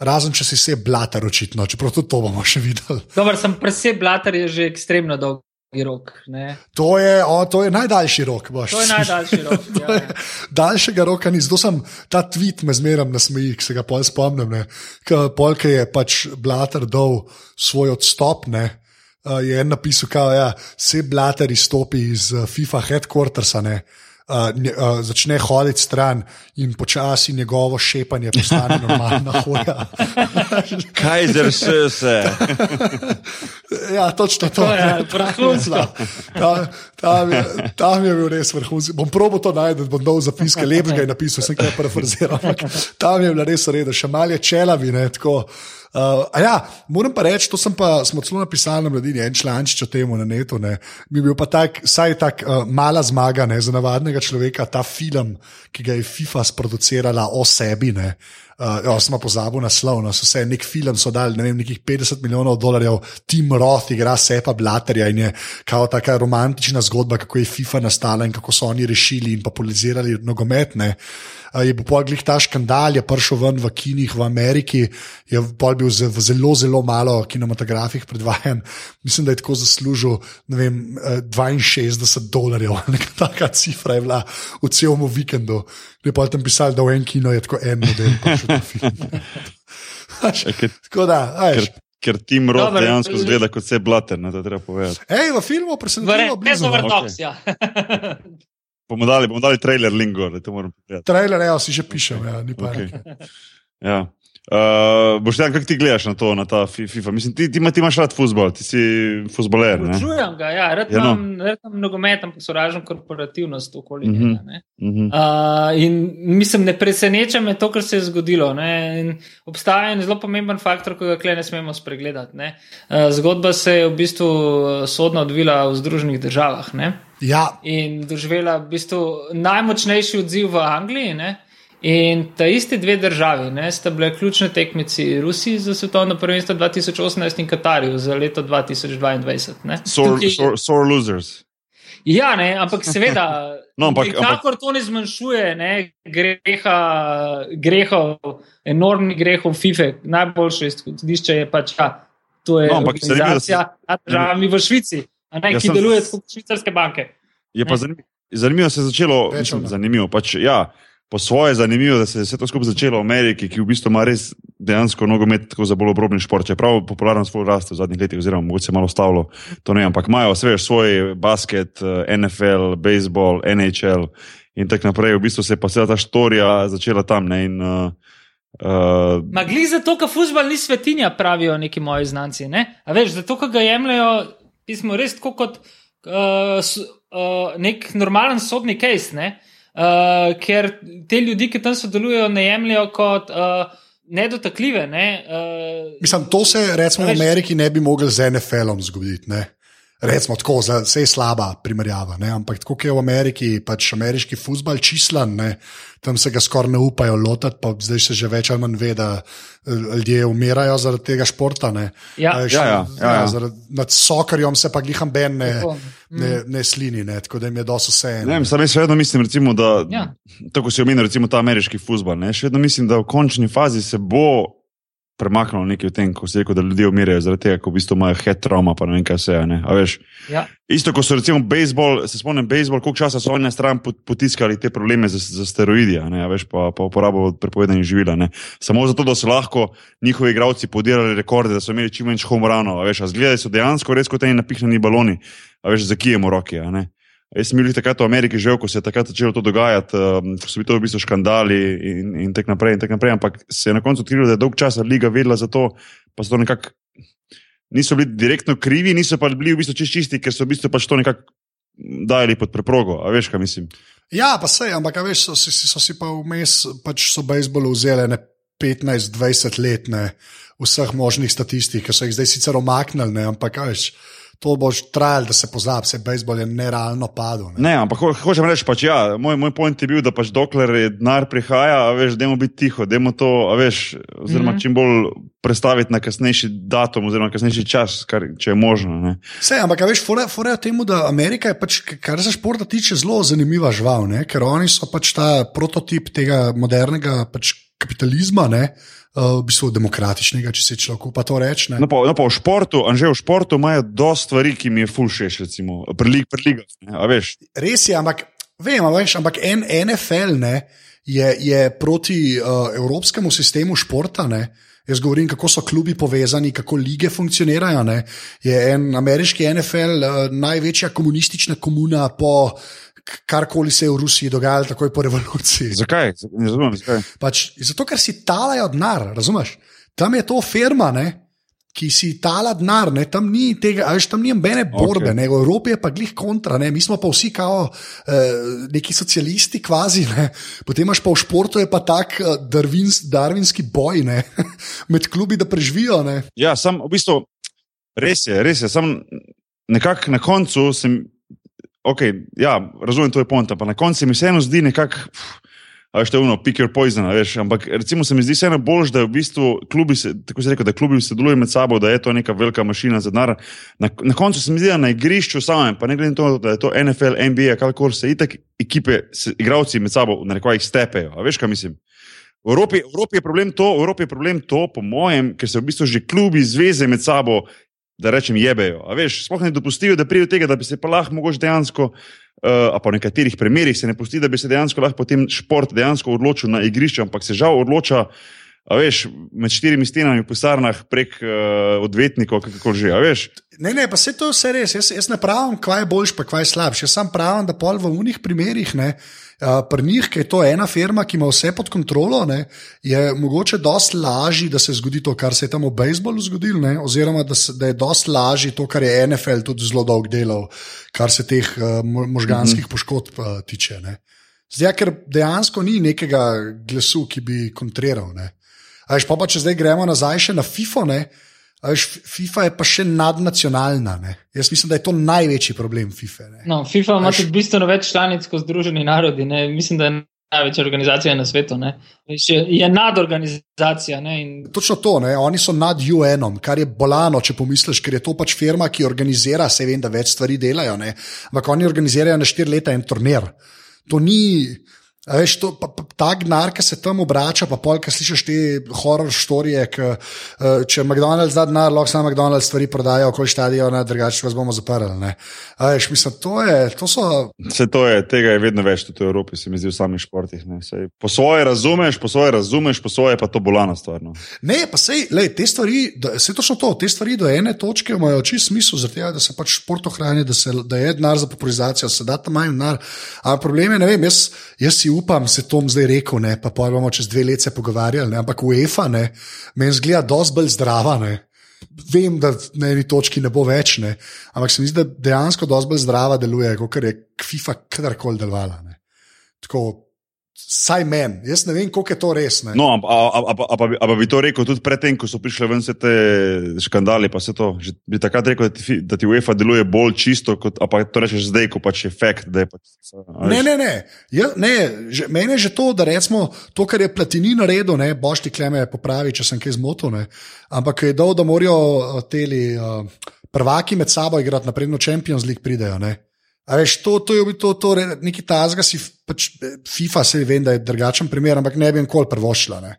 Razen če si se blatar, očitno, čeprav tudi to bomo še videli. Dobar, sem preseb blatar je že ekstremno dolgi rok. Ne? To je, o, to je najdaljši rok. Boš. To je najdaljši rok. *laughs* Ja, je, daljšega roka ni, zato sem ta tweet me zmeram na smeji, ki se ga pol spomnim. Polka je pač Blater dal svoj odstop. Ne. Uh, je en napisal, da ja, se Blater izstopi iz uh, FIFA headquartersa, ne, uh, nje, uh, začne hoditi stran in počasi njegovo šepanje postane normalna *laughs* hoja. Kajzer še se. ja, točno to. To je vrhunsko. Ta, tam, je, tam je bil res vrhunski. Bom probo to najti, bom dol zapiske, lepega je napisal, sem kaj parafraziral. ampak Tam je bila res reda, še malje čelavi, ne, tako, Uh, ja, moram pa reči, to pa, smo celo napisali na mladini, en člančič o tem na netu. Ne. Mi je bil pa tak, saj tak uh, mala zmaga ne, za navadnega človeka, ta film, ki ga je FIFA sproducirala o sebi. Ne. Uh, jo, sem pozabil naslov, no, so se nek film so dali, ne vem, nekih 50 milijonov dolarjev, Tim Roth igra Sepa Blaterja in je kao taka romantična zgodba, kako je FIFA nastala in kako so oni rešili in popularizirali nogometne. Uh, je bil poglih ta škandal, je prišel ven v kinih v Ameriki, je bil z, v zelo, zelo malo kinematografih predvajan. Mislim, da je tako zaslužil vem, 62 dolarjev, *laughs* neka taka cifra je bila v celom vikendu. Ne pa tam pisali, da v en kino je tako en model. Tako da, ajš. Ker Tim Roth dejansko zgleda kot vse blater, da treba povedati. Ej, v filmu presenečenje. Ne, so vrtoks, ja. *laughs* bomo dali, bomo dali trailer lingo, da to moram povedati. Trailer, ja, si že pišem, ja, ni pa. Okay. ja. Uh, boš tam, kako ti gledaš na to, na ta FIFA? Mislim, ti, ti, ti imaš rad futbol, ti si futboler. Čujem ga, ja, rad ja, no. imam nogomet, ampak sovražim korporativnost okoli njega. Uh -huh. uh -huh. uh, in mislim, ne preseneča me to, kar se je zgodilo. Obstaja en zelo pomemben faktor, ki ga kle ne smemo spregledati. Ne? Uh, zgodba se je v bistvu sodno odvila v Združenih državah. Ne? Ja. In doživela v bistvu najmočnejši odziv v Angliji. Ne? In ta isti dve državi ne, sta bile ključne tekmici Rusiji za svetovno prvenstvo 2018 in Katarju za leto 2022. Sore losers. Ja, ne, ampak seveda, *laughs* no, ampak, kakor to ne zmanjšuje ne, greha, grehov, enormnih grehov FIFA, najboljše izhodišče je pač, ja, to je no, organizacija nad državami v Švici, ne, ja, ki sem, deluje kot švicarske banke. Je pa zanimivo, zanimivo se je začelo, mislim, zanimivo pač, ja po svoje zanimivo, da se je vse to skupaj začelo v Ameriki, ki v bistvu ima res dejansko nogomet za bolj obrobni šport. Čeprav popularno svoj rast v zadnjih letih, oziroma mogoče malo stavilo, to ne, ampak imajo vse svoj basket, eh, NFL, baseball, NHL in tako naprej. V bistvu se je pa vsa ta štorija začela tam. Ne, in, uh, Uh, Magli zato, ker futbol ni svetinja, pravijo neki moji znanci. Ne? Veš, zato, ga jemljajo, pismo res kot uh, uh, nek normalen sodni case. Uh, uh, ker te ljudi, ki tam sodelujejo, ne jemljajo kot uh, nedotakljive. Ne? Uh, Mislim, to se recimo v Ameriki ne bi mogli z NFL-om zgoditi. Ne? Recimo tako, vse je slaba primerjava, ne? ampak tako je v Ameriki, pač ameriški futbol čislan, ne? tam se ga skoraj ne upajo lotiti, pa zdaj se že več ali manj ve, da eh, ljudje umirajo zaradi tega športa. Ja. Ja, ja, ja, ja, ja. Zaradi, nad sokarjem se pa gliham ben ne, ne, ne slini, ne? tako da jim je dosto vse. Ne, ne, jaz vedno mislim, recimo, da ja. tako si omenil, recimo ta ameriški futbol. Še vedno mislim, da v končni fazi se bo premaknilo nekaj v tem, ko se reče, da ljudje umirajo zaradi tega, ko v bistvu imajo head trauma, pa ne vem, kaj se je. Ja. Isto, ko so recimo bejzbol, se spomnim, bejzbol, koliko časa so oni na stran potiskali te probleme za, za steroidi, veš, pa, pa uporabo prepovedanih živil. Samo zato, da so lahko njihovi igravci podirali rekorde, da so imeli čim več homoranov. Zgledali so dejansko res kot eni napihnjeni baloni, veš, za kijem v roki. Jaz sem bil takrat v Ameriki že, ko se je takrat začelo to dogajati, um, ko so bili to v bistvu škandali in, in tako naprej, tak naprej. Ampak se je na koncu odkrilo, da je dolg čas liga vedela za to, pa so to nekako. Niso bili direktno krivi, niso pa bili v bistvu čist čisti, ker so v bistvu pač to nekako dajali pod preprogo. A veš, kaj mislim? Ja, pa se, ampak veš, so, so, so si pa vmes, pač so bejzbolu vzeli 15-20 let ne, vseh možnih statistik, ki so jih zdaj sicer omaknili, ampak veš to boš trajal, da se pozabi, se bejzbol je nerealno padel. Ne, ne ampak ho, hočem reči, pač, ja, moj, moj point je bil, da pač dokler je denar prihaja, veš, da je biti tiho, da je to, veš, oziroma mm -hmm. čim bolj predstaviti na kasnejši datum, oziroma kasnejši čas, kar, če je možno. Vse, ampak veš, fora je temu, da Amerika je, pač, kar se športa tiče, zelo zanimiva žival, ne? ker oni so pač ta prototip tega modernega pač kapitalizma. Ne? Uh, v bistvu demokratičnega, če se človek pa to reče. No, no, pa v športu, anže v športu imajo dosta stvari, ki mi je fulšeš, recimo, prilig, prilig. Res je, ampak vem, veš, ampak en NFL ne, je, je proti uh, evropskemu sistemu športa. Ne, Jaz govorim, kako so klubi povezani, kako lige funkcionirajo. Ne. Je en ameriški NFL uh, največja komunistična komuna po karkoli se je v Rusiji dogajalo, takoj po revoluciji. Zakaj? Ne razumem, zakaj. Pač, zato, ker si talajo denar, razumeš? Tam je to firma, ne? ki si tala denar, ne, tam ni tega, veš, tam ni nobene borbe, okay. ne, v Evropi je pa glih kontra, ne, mi smo pa vsi kao uh, neki socialisti, kvazi, ne, potem imaš pa v športu je pa tak uh, darvins, darvinski boj ne, *laughs* med klubi, da preživijo. Ne. Ja, sam v bistvu res je, res je, sam nekako na koncu sem. Okay, ja, razumem, to je ponta, pa na koncu mi vseeno zdi nekako veš, ono, pick your poison, veš. Ampak recimo se mi zdi vseeno bolj, da v bistvu klubi, se, tako se reče, da klubi sodelujejo med sabo, da je to neka velika mašina za denar. Na, na koncu se mi zdi, da na igrišču samem, pa ne glede na to, da je to NFL, NBA, kakor se itak ekipe, se, igravci med sabo, na rekvaj, stepejo. A veš, kaj mislim? V Evropi, v Evropi to, v Evropi je problem to, po mojem, ker se v bistvu že klubi, zveze med sabo, da rečem, jebejo. A veš, sploh ne dopustijo, da pride do tega, da bi se pa lahko mogoče dejansko uh, pa v nekaterih primerjih se ne pusti, da bi se dejansko lahko potem šport dejansko odločil na igrišču, ampak se žal odloča. A veš, med štirimi stenami v pisarnah prek uh, odvetnikov, kako že. Ne, ne, pa se to vse res. Jaz, jaz ne pravim, kaj je boljš, pa kaj je slabš. Jaz sam pravim, da pol v unih primerih, ne, uh, pri njih, ki je to ena firma, ki ima vse pod kontrolo, ne, je mogoče dosti lažje, da se zgodi to, kar se je tam v bejzbolu zgodilo, ne, oziroma da, se, da je dosti lažje to, kar je NFL tudi zelo dolgo delal, kar se teh uh, možganskih mm -hmm. poškodb uh, tiče. Zdaj, ker dejansko ni nekega glasu, ki bi kontriral. Ne. Ajš, pa, pa če zdaj gremo nazaj še na FIFO, ne? Ajš, FIFA je pa še nadnacionalna. Ne? Jaz mislim, da je to največji problem FIFA. Ne? No, FIFA ima tudi bistveno več članic kot Združeni narodi. Ne? Mislim, da je največja organizacija na svetu. Je, je nadorganizacija. In... Točno to, ne? oni so nad UN-om, kar je bolano, če pomisliš, ker je to pač firma, ki organizira, se vem, da več stvari delajo. Ampak oni organizirajo na štiri leta en turnir. To ni. Veš, to, pa, pa, ta gnar, ki se tam obrača, pa pol, ki slišiš te horor storije, ki, uh, če McDonald's da denar, lahko samo McDonald's stvari prodajo, okoli stadiona, drugače vas bomo zaprli. Veš, mislim, to je. To so... Vse to je, tega je vedno več tudi v Evropi, se mi zdi v samih športih. Sej, po svoje razumeš, po svoje razumeš, po svoje pa to bolana stvar. No. Ne, pa sej, lej, te stvari, se točno to, te stvari do ene točke imajo čist smisel, zato da se pač šport ohrani, da, se, da je denar za popularizacijo, se da tam manj denar. Ampak problem je, ne vem, jaz, jaz si upam, se Tom zdaj rekel, ne, pa bomo čez dve leti pogovarjali, ne, ampak UEFA meni zgleda dosti bolj zdrava. Ne. Vem, da na eni točki ne bo več, ne. ampak se mi zdi, da dejansko dosti bolj zdrava deluje, kot je FIFA kadarkoli delovala. Tako Saj meni, jaz ne vem, koliko je to res. Ne? No, ampak bi to rekel tudi predtem, ko so prišle ven vse te škandali. To, bi takrat rekel, da ti, da ti UEFA deluje bolj čisto, kot pa to rečeš zdaj, ko pač je fakt. Pač, ne, ne, ne. Ja, ne že, meni je že to, da recimo to, kar je platini naredil, ne boš ti kleme popravi, če sem kaj zmotil. Ampak je dol, da morajo eh, teli uh, prvaki med sabo igrati, napredno Champions League pridejo. Ne? Veš, to, to je to, to, to nekaj tazga, si pač, FIFA se vem, da je drugačen primer, ampak ne bi nikoli prvošla. Ne.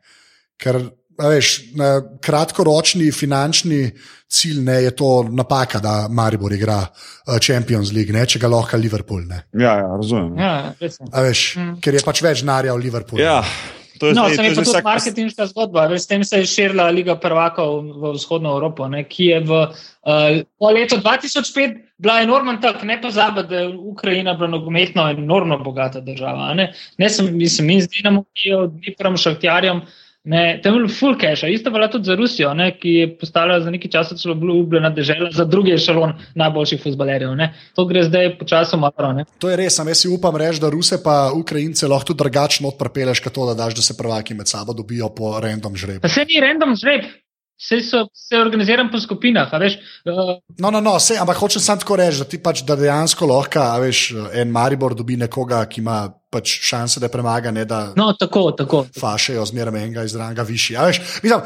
Ker veš, kratkoročni finančni cilj ne, je to napaka, da Maribor igra uh, Champions League, ne, če ga lahko Liverpool. Ne. Ja, ja, razumem. Ja, veš, mm. Ker je pač več denarja v Liverpoolu. Ja. To je, no, zdaj, to je tudi vsak... marketinška zgodba. S tem se je širila Liga prvakov v vzhodno Evropo, ne, ki je v uh, letu 2005 bila enormna tak. Ne pozabi, da je Ukrajina bila nogometno enormno bogata država. Ne, ne sem, mislim, mi z Dinamo, ki je od Dniprom šahtjarjem. Ne, tam je bilo full cache, isto velja tudi za Rusijo, ne, ki je postala za nekaj časa celo obljubljena država za druge šalon najboljših futbalerjev. To gre zdaj počasoma malo. To je res, jaz si upam reči, da Ruse pa Ukrajince lahko tudi drugačno odprpeleš, kot to, da daš, da se prvaki med sabo dobijo po random žrebu. Pa se ni random žreb. Vse so se organizirali po skupinah. Veš, uh... No, no, no, se, ampak hočem samo tako reči, da ti pač da dejansko lahko, veš, en Maribor dobi nekoga, ki ima pač šanse, da premaga, ne da. No, tako, tako. Fašejo zmeraj enega iz ranga višji. Veš, mislim,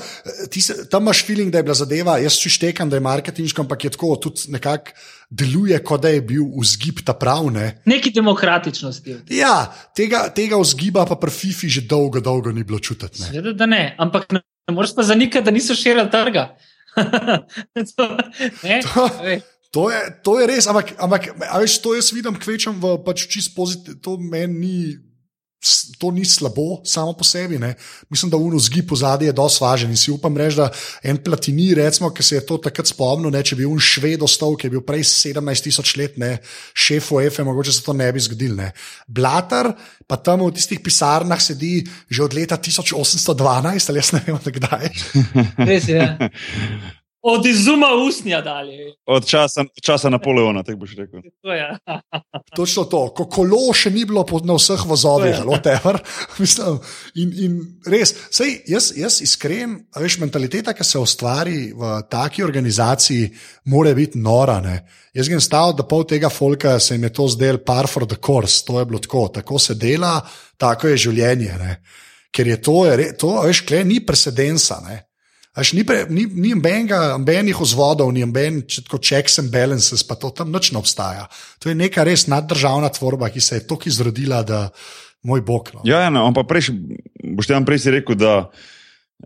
se, tam imaš feeling, da je bila zadeva, jaz si štekam, da je marketinško, ampak je tako, tudi nekako deluje, kot da je bil vzgib ta pravne. Neki demokratičnosti. Ja, tega, tega vzgiba pa pri FIFI že dolgo, dolgo ni bilo čutiti. Seveda, da ne, ampak ne, ne moreš pa zanikati, da niso širili trga. *laughs* to, *laughs* to, To je, to je res, ampak, ampak veš, to jaz vidim, kvečem v pač čist pozitivno. To meni ni, to ni slabo samo po sebi. Ne. Mislim, da uno zgib v zadnji je dosti važen in si upam reči, da en platini, recimo, ki se je to takrat spomnil, ne, če bi un šved ostal, ki je bil prej 17 tisoč let, ne, šef OEF, mogoče se to ne bi zgodil. Ne. Blatar pa tam v tistih pisarnah sedi že od leta 1812 ali jaz ne vem, kdaj. Res je. *laughs* Od izuma usnja dalje. Od časa, časa Napoleona, tako boš rekel. To je. *laughs* Točno to, ko kolo še ni bilo na vseh vozovih, ali whatever. *laughs* Mislim, in, in res, sej, jaz, jaz iskren, a veš, mentaliteta, ki se ustvari v taki organizaciji, mora biti nora. Ne? Jaz sem stal, da pol tega folka se jim je to zdel par for the course, to je bilo tako, tako se dela, tako je življenje. Ne? Ker je to, je, to a veš, kle ni precedensa. Ne? Až ni, pre, ni, ni benga, benih vzvodov, ni ben, kot checks and balances, pa to tam noč ne obstaja. To je neka res naddržavna tvorba, ki se je tako izrodila, da moj bog. No. Ja, ja, no, ampak prej, boš tam prej si rekel, da,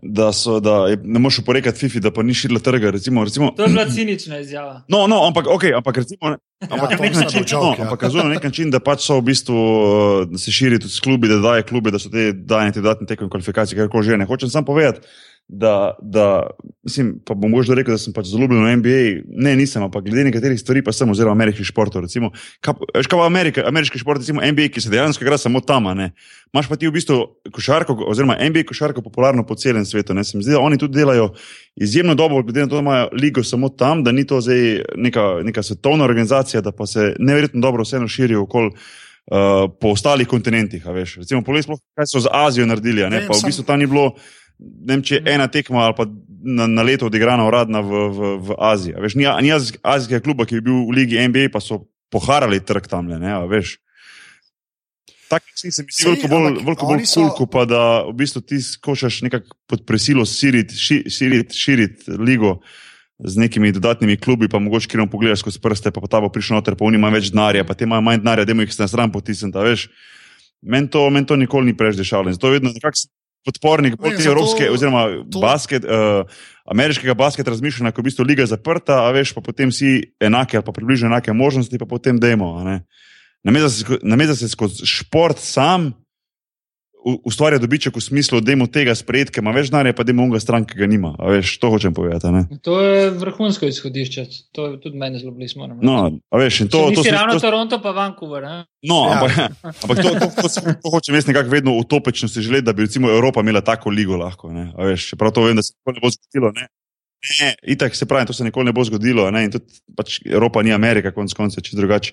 da, so, da je, ne moreš oporekati FIFI, da pa ni širila trga. Recimo, recimo, To je bila cinična izjava. No, no, ampak, okay, ampak, recimo, ne- ampak, Ja, ja, nek to način, bo no, joke, ja. ampak razumem na nek način, da pač so v bistvu, uh, da se širi tudi s klubi, da daje klubi, da so te dajene te dodatne tekme kvalifikacije, kar koli že. Ne hočem samo povedati, da, da mislim, pa bom možno rekel, da sem pač zelo ljubljen v NBA. Ne, nisem, ampak glede nekaterih stvari pa sem, oziroma ameriških športov. Recimo, kaj, pa Amerika, ameriški šport, recimo NBA, ki se dejansko igra samo tam, ne. Imaš pa ti v bistvu košarko, oziroma NBA košarko popularno po celem svetu. Ne. Se mi zdi, da oni tudi delajo izjemno dobro, glede na to, da imajo ligo samo tam, da ni to zdaj neka, neka svetovna organizacija, da pa se neverjetno dobro vseeno širijo okoli. Uh, po ostalih kontinentih, veš. Recimo, poglej, sploh, kaj so z Azijo naredili. Ne, Vem, pa v bistvu tam ni bilo, ne vem, če je ena tekma ali pa na, na leto odigrana uradna v, v, v Aziji. a Veš, ni ni azijsk- azijskega kluba, ki bi bil v Ligi NBA, pa so poharali trg tam. Ne, a veš. Tak način se mi zdi veliko bolj, veliko bolj so- kul, cool, pa da v bistvu ti skočaš nekako pod prisilo širiti ši, širit, širit ligo z nekimi dodatnimi klubi, pa mogoče kjer pogledaš skozi prste, pa, pa ta bo prišel noter, pa oni imajo več denarja, pa te imajo manj denarja, da jih na stran veš. Meni to, men to nikoli ni preveč dešalo. Zato vedno nekako podpornik bolj te evropske, oziroma to- basket, uh, ameriškega basket razmišljanja, ko je v bistvu liga zaprta, a veš, pa potem si enake ali pa približno enake možnosti, pa potem demo. a ne. Namesto da se da se skozi šport sam ustvarja dobiček v smislu, da je tega sprejeti, ker ima več denarja, pa da ima unga stran, ki ga nima. A veš, to hočem povedati. a ne. To je vrhunsko izhodišče. To je tudi meni zelo blizu. No, a veš, in to, to, nisi to, ravno to, Toronto, pa Vancouver. Ne? No, Ja. ampak, ampak to, to, to, to, to hočem jaz nekako vedno utopično si želeti, da bi recimo Evropa imela tako ligo lahko. ne, a Veš, čeprav to vem, da se nikoli ne bo zgodilo. Ne. Ne, itak se pravi, to se nikoli ne bo zgodilo. Ne, in tudi pač Evropa ni Amerika, konec koncev, če drugače.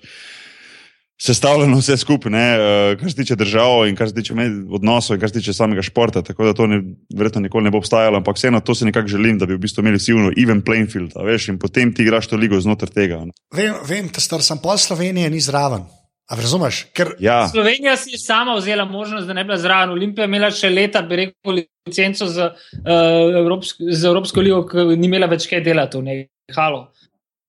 Sestavljeno vse skupaj, ne, eh, kar se tiče držav in kar se tiče med- odnosov, in kar se tiče samega športa. Tako da to ne, verjetno nikoli ne bo obstajalo, ampak vseeno to si nekako želim, da bi v bistvu imeli vsi uno, even playing field, a veš, in potem ti igraš to ligo znotraj tega. Ne. Vem, vem te star sem pol Slovenije, ni zraven. A razumeš? Ker Ja, Slovenija si je sama vzela možnost, da ne bi bila zraven. Olimpija je imela še leta, bi rekel, licenco za, uh, Evropsko, za Evropsko ligo, ki ni imela več kaj delati v njej. Halo.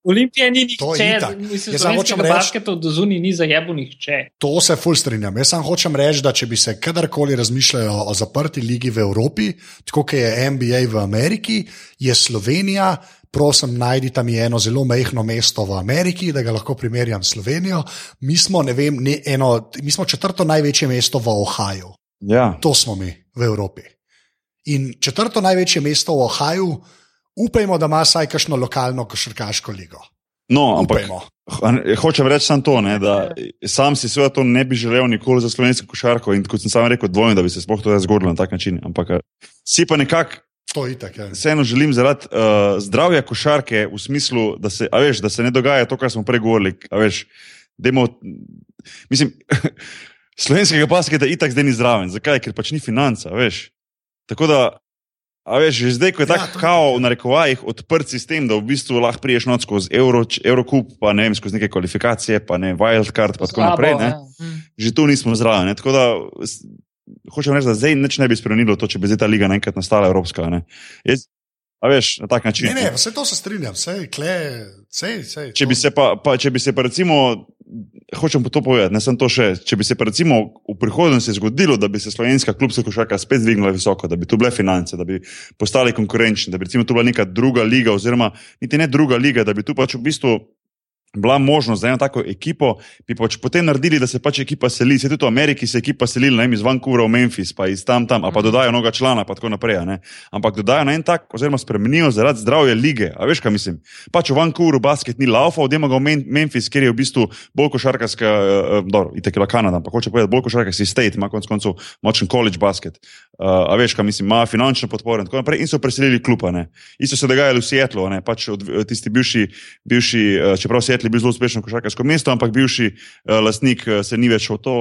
Olimpija ni To nihče, mislim, Jaz samo hočem reči- basketa od zunaj ni zajebo nihče. To se ful strinjam. Jaz samo hočem reči, da če bi se kadarkoli razmišljalo o zaprti ligi v Evropi, tako kot je NBA v Ameriki, je Slovenija, prosim, najdite mi eno zelo mehko mesto v Ameriki, da ga lahko primerjam s Slovenijo. Mi smo, ne vem, ne, eno, mi smo četrto največje mesto v Ohaju. ja. To smo mi v Evropi. In četrto največje mesto v Ohaju, upajmo, da ima vsaj kakšno lokalno košarkaško ligo. No, ampak Upajmo. Ho- Hočem reči samo to, ne, da sam si seveda to ne bi želel nikoli za slovensko košarko in kot sem sam rekel, dvomim, da bi se sploh to zgodilo na tak način. Ampak eh, si pa nekako itak. Ja. vseeno želim zaradi uh, zdravja košarke v smislu, da se, veš, da se ne dogaja to, kar smo prej govorili. Veš, dajmo, mislim, *laughs* slovenskega basketa itak zdaj ni zraven. Zakaj? Ker pač ni financa, veš. Tako da, a veš, že zdaj, ko je Ja, tako je kao, v narekovajih, odprt sistem, da v bistvu lahko priješ noč skozi Euro, Eurocup, pa ne vem, skozi neke kvalifikacije, pa ne Wildcard, pa tako Slabo, naprej. Ne? ja. Hm. Že tu nismo zraven. ne. Tako da hočem reči, da zdaj nič ne bi spremenilo to, če bi zdaj ta liga naenkrat nastala evropska. Ne. Jaz, a veš, na tak način. Ne, ne, vse to se strinjam, vse, kle, vse, vse. Če bi se pa, pa, če bi se pa recimo, hočem pa to povedati, ne sem to še, če bi se pa recimo v prihodnosti zgodilo, da bi se slovenska klubska košarka spet dvignila visoko, da bi tu bile finance, da bi postali konkurenčni, da bi recimo tu bila neka druga liga, oziroma niti ne druga liga, da bi tu pač v bistvu bila možnost za eno tako ekipo, bi pač potem naredili, da se pač ekipa seli. Se tudi v Ameriki se ekipa selila, ne vem, iz Vancouvra v Memphis, pa iz tam tam, pa dodajo noga člana, pa tako naprej. Ne? Ampak dodajo na en tak, oziroma spremenijo zaradi zdravja lige. A veš, kaj mislim? Pač v Vancouvru basket ni laufa, odema ga v Memphis, ker je v bistvu bolj košarkarska, uh, dobro, itek je bila Kanada, ampak hoče povedati, bolj košarkarski state, ima konec koncev močen college basket. Uh, a veš, kaj mislim, ima finančno podporo in tako naprej. In so preselili kluba. Isto se je dogajalo v Seattlu, pač od, tisti bivši, bivši čeprav Seattle je bil zelo uspešno košarkarsko mesto, ampak bivši uh, lastnik uh, se ni več v to,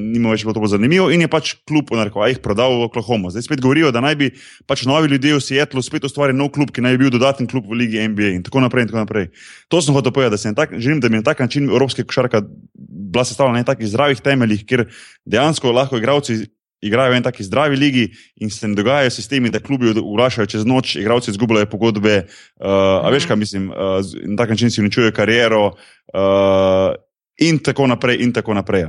ni več bilo to zanimivo in je pač klub, nareko, jih prodal v Oklahoma. Zdaj spet govorijo, da naj bi pač novi ljudje v Seattlu spet ustvarili nov klub, ki naj bi bil dodaten klub v Ligi NBA in tako naprej. In tako naprej. To sem hotel povedati, da, tak, želim, da bi na tak način evropske košarka bila sestavljena na takih zdravih temeljih, kjer dejansko lahko igravci igrajo v eni taki zdravi ligi in se ne dogajajo sistemi, da klubi uglašajo čez noč, igravci izgubljajo pogodbe. Uh, a veš, kaj mislim, uh, na tak način si uničujejo kariero uh, in tako naprej. In tako naprej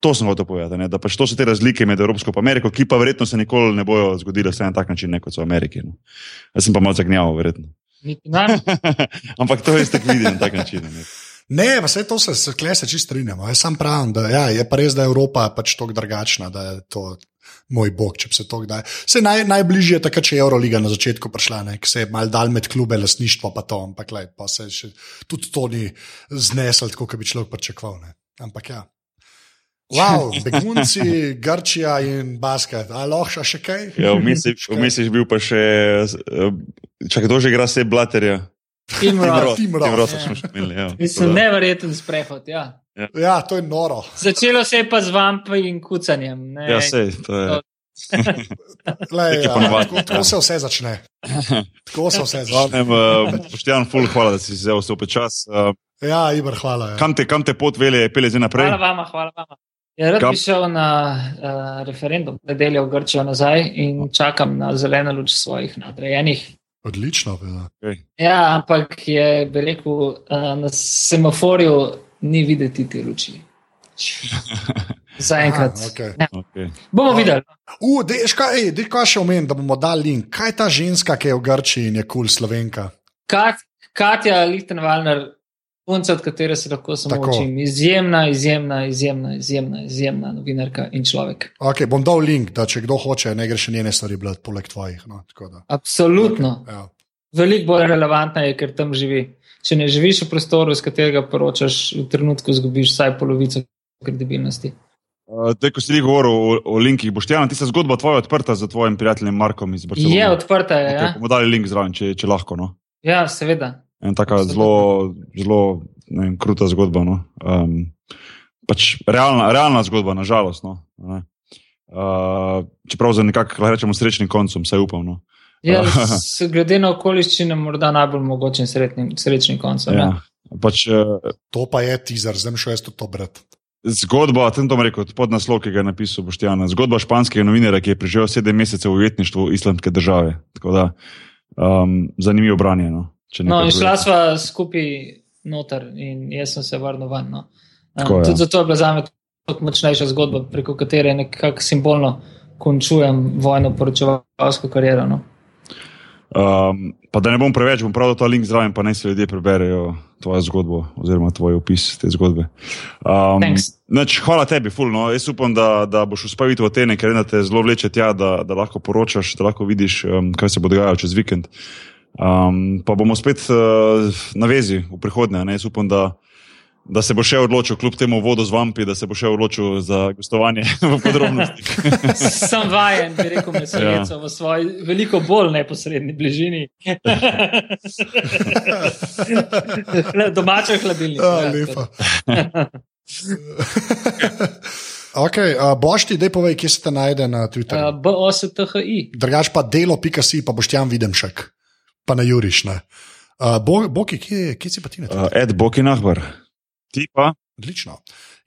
To sem hotel povedati, da pač to so te razlike med Evropsko in Ameriko, ki pa verjetno se nikoli ne bodo zgodile na tak način, kot so v Ameriki. No. Jaz sem pa malo zagnjaval, verjetno. *laughs* Ampak to je tako videti na tak način. Ne. Ne, vse to se, se, se čisto strinjamo. Jaz sam pravim, da ja, je pa res, da je Evropa pač tako drugačna, da je to moj bog, če se to kdaj. Se naj, najbližje je takrat, če je Euroliga na začetku prišla, ne, se je mal dal med klube, lasništvo pa to, ampak lej, pa se še tudi to ni znesel, kot bi človek pričakoval. Ampak ja. Wow, *laughs* begunci, Grčija in basket, ali lahko še kaj? Ja, vmes je bil pa še, eh, čakaj, kdo že igra se blaterja. Timro, Timro smo še imeli. Ja. Mislim, neverjeten sprehod. Ja. Ja. ja, to je noro. Začelo se je pa z vampi in kucanjem. Ne. Ja, sej, to je. *laughs* Lej, ja, tako, tako se vse začne. Tako se vse *laughs* začne. Poštjan, ful, hvala, da si se vzel vse čas. Uh, ja, Ibr, hvala. Ja. Kam, te, kam te pot vele, pele zdaj naprej? Hvala vama, hvala vama. Ja, rad bi šel na uh, referendum, nedeljo v Grčijo nazaj in čakam na zeleno luč svojih nadrejenih. Odlično. Okay. Ja, ampak je, bi rekel, uh, na semaforju ni videti te luči. *laughs* Zaenkrat. Okay. Ja. Okay. Bomo videli. Uh, Dej, kaj, dej, kaj še omenim, da bomo dali link. Kaj je ta ženska, ki je v Grčiji in je kul cool slovenka? Kat, Katja Lichtenwalner, punca, od katere se lahko samo učim. Izjemna, izjemna, izjemna, izjemna, izjemna novinarka in človek. Okay, bom dal link, da če kdo hoče, ne gre še njene stvari, bled, poleg tvojih. No, Absolutno. Okay, ja. Veliko bolj relevantna je, ker tam živi. Če ne živiš v prostoru, iz katerega poročaš, v trenutku izgubiš vsaj polovico kredibilnosti. Uh, te, ko si ti govoril o, o linkih, boš ti ena tista zgodba tvoja odprta za tvojim prijateljem Markom iz Barcelona? Je odprta, je. Okay, ja. bomo dali link zraven, če, če lahko. No? Ja, seveda. En taka zelo, zelo vem, kruta zgodba. No. Um, pač realna, realna zgodba, nažalost. No. Uh, čeprav za lahko rečemo, srečni koncem, vsaj upam. No. Ja, *laughs* glede na okoliščine, morda najbolj mogoče srečni, srečni konc. Ja. Pač, uh, to pa je teaser, zdaj še jaz to brati. Zgodba, tem tom rekel, pod naslov, ki ga je napisal Boštjana. Zgodba španskega novinarja, ki je preživel sedem mesecev v ujetništvu islamske države. Tako da, um, zanimivo branje. No. In šla sva skupaj noter, in jaz sem se vrnil ven. No. Um, Tako, ja. Tudi zato je bila za me tako močnejša zgodba, preko katere nekako simbolno končujem vojno poročevalsko kariero. No. Um, pa da ne bom preveč, bom pravil ta link zraven, pa naj se ljudje preberejo tvojo zgodbo oziroma tvoj opis te zgodbe. Um, neč, hvala tebi, fulno. Jaz upam, da, da boš uspel videti v Atene, ker te zelo vleče tja, da, da lahko poročaš, da lahko vidiš, um, kaj se bo dogajalo čez vikend. Um, pa bomo spet uh, na vezi v prihodnje. Jaz upam, da, da se bo še odločil, kljub temu vodo z vampi, da se bo še odločil za gostovanje *laughs* v podrobnosti. *laughs* Sem vajen, bi rekel, da se ja. v svoji veliko bolj neposredni bližini. *laughs* Domača hladilnica. Ja, lepa. Okay, uh, boš ti, da povej, kje se te najde na Twitterju? Uh, BOSTHI. Drugač pa delo.si, pa boš ti jam videm še pa na Juriš. Uh, Boki, kje, kje si pa ti? Uh, Ed Boki Nahbar. Ti pa? Odlično.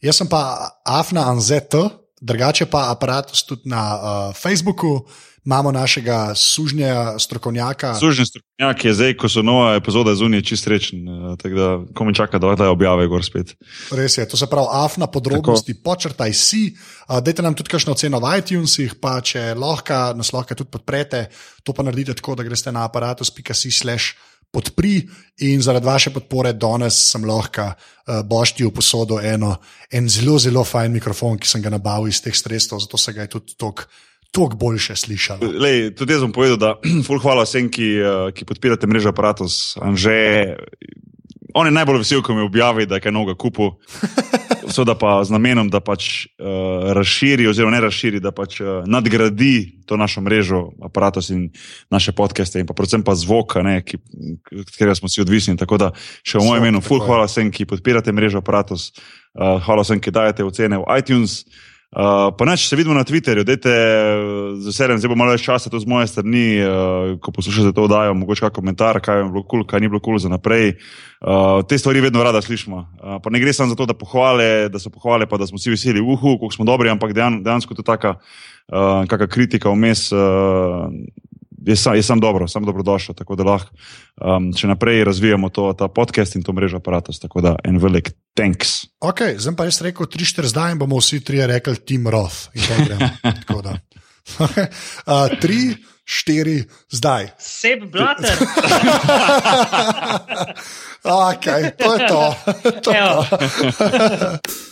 Jaz sem pa Afna Anzet, drugače pa aparatus tudi na uh, Facebooku. Imamo našega sužnja strokovnjaka. Sužnji strokovnjak je zdaj, ko so nova epizoda zunaj, čist rečen. Tako da, ko mi čaka, da objave gor spet. Res je, to se pravi, afna podrobnosti, tako. počrtaj si. Dajte nam tudi kakšno ceno v iTunesih, pa če lahko, nas lahko tudi podprete. To pa naredite tako, da greste na aparatus.si slash podpri in zaradi vaše podpore danes sem lahko uh, bošti v posodo eno, en zelo, zelo fajn mikrofon, ki sem ga nabavil iz teh sredstev, zato se ga je tudi tok. Tok boljše slišal. Lej, tudi jaz bom povedal, da *clears throat* ful hvala vsem, ki, uh, ki podpirate mrežo aparatus. Anže, on je najbolj vesel, ko mi objavi, da je kaj novega kupil. *laughs* Seveda pa z namenom, da pač uh, razširi, oziroma ne razširi, da pač uh, nadgradi to našo mrežo, aparatus in naše podcaste, in pa predvsem pa zvoka, ki, od katerega smo si odvisni. Tako da še v mojem imenu, ful hvala vsem, ki podpirate mrežo aparatus, uh, hvala vsem, ki dajete ocene v iTunes. Uh, pa neč se vidimo na Twitterju, dajte z veseljem, zdaj bo malo več časa tu z moje strani, uh, ko poslušate to oddajo, mogoče kakšen komentar, kaj je bilo kul, cool, kaj ni bilo kul cool za naprej. Uh, te stvari vedno rada slišimo. Uh, pa ne gre samo za to, da pohvale, da so pohvale, pa da smo vsi veseli, uhu, koliko smo dobri, ampak dejan, dejansko to je taka uh, kritika vmes. Uh, je sam, je sam dobro, sam dobrodošel, tako da lahko um, še naprej razvijamo to, ta podcast in to mrežo aparatus. Tako da en velik thanks. Ok, zdaj pa jaz rekel 3-4 zdaj in bomo vsi trije rekli Tim Roth. Okay. *laughs* Uh, *laughs* tri, štiri, zdaj. Seb blater. *laughs* ok, to je to. to, je to.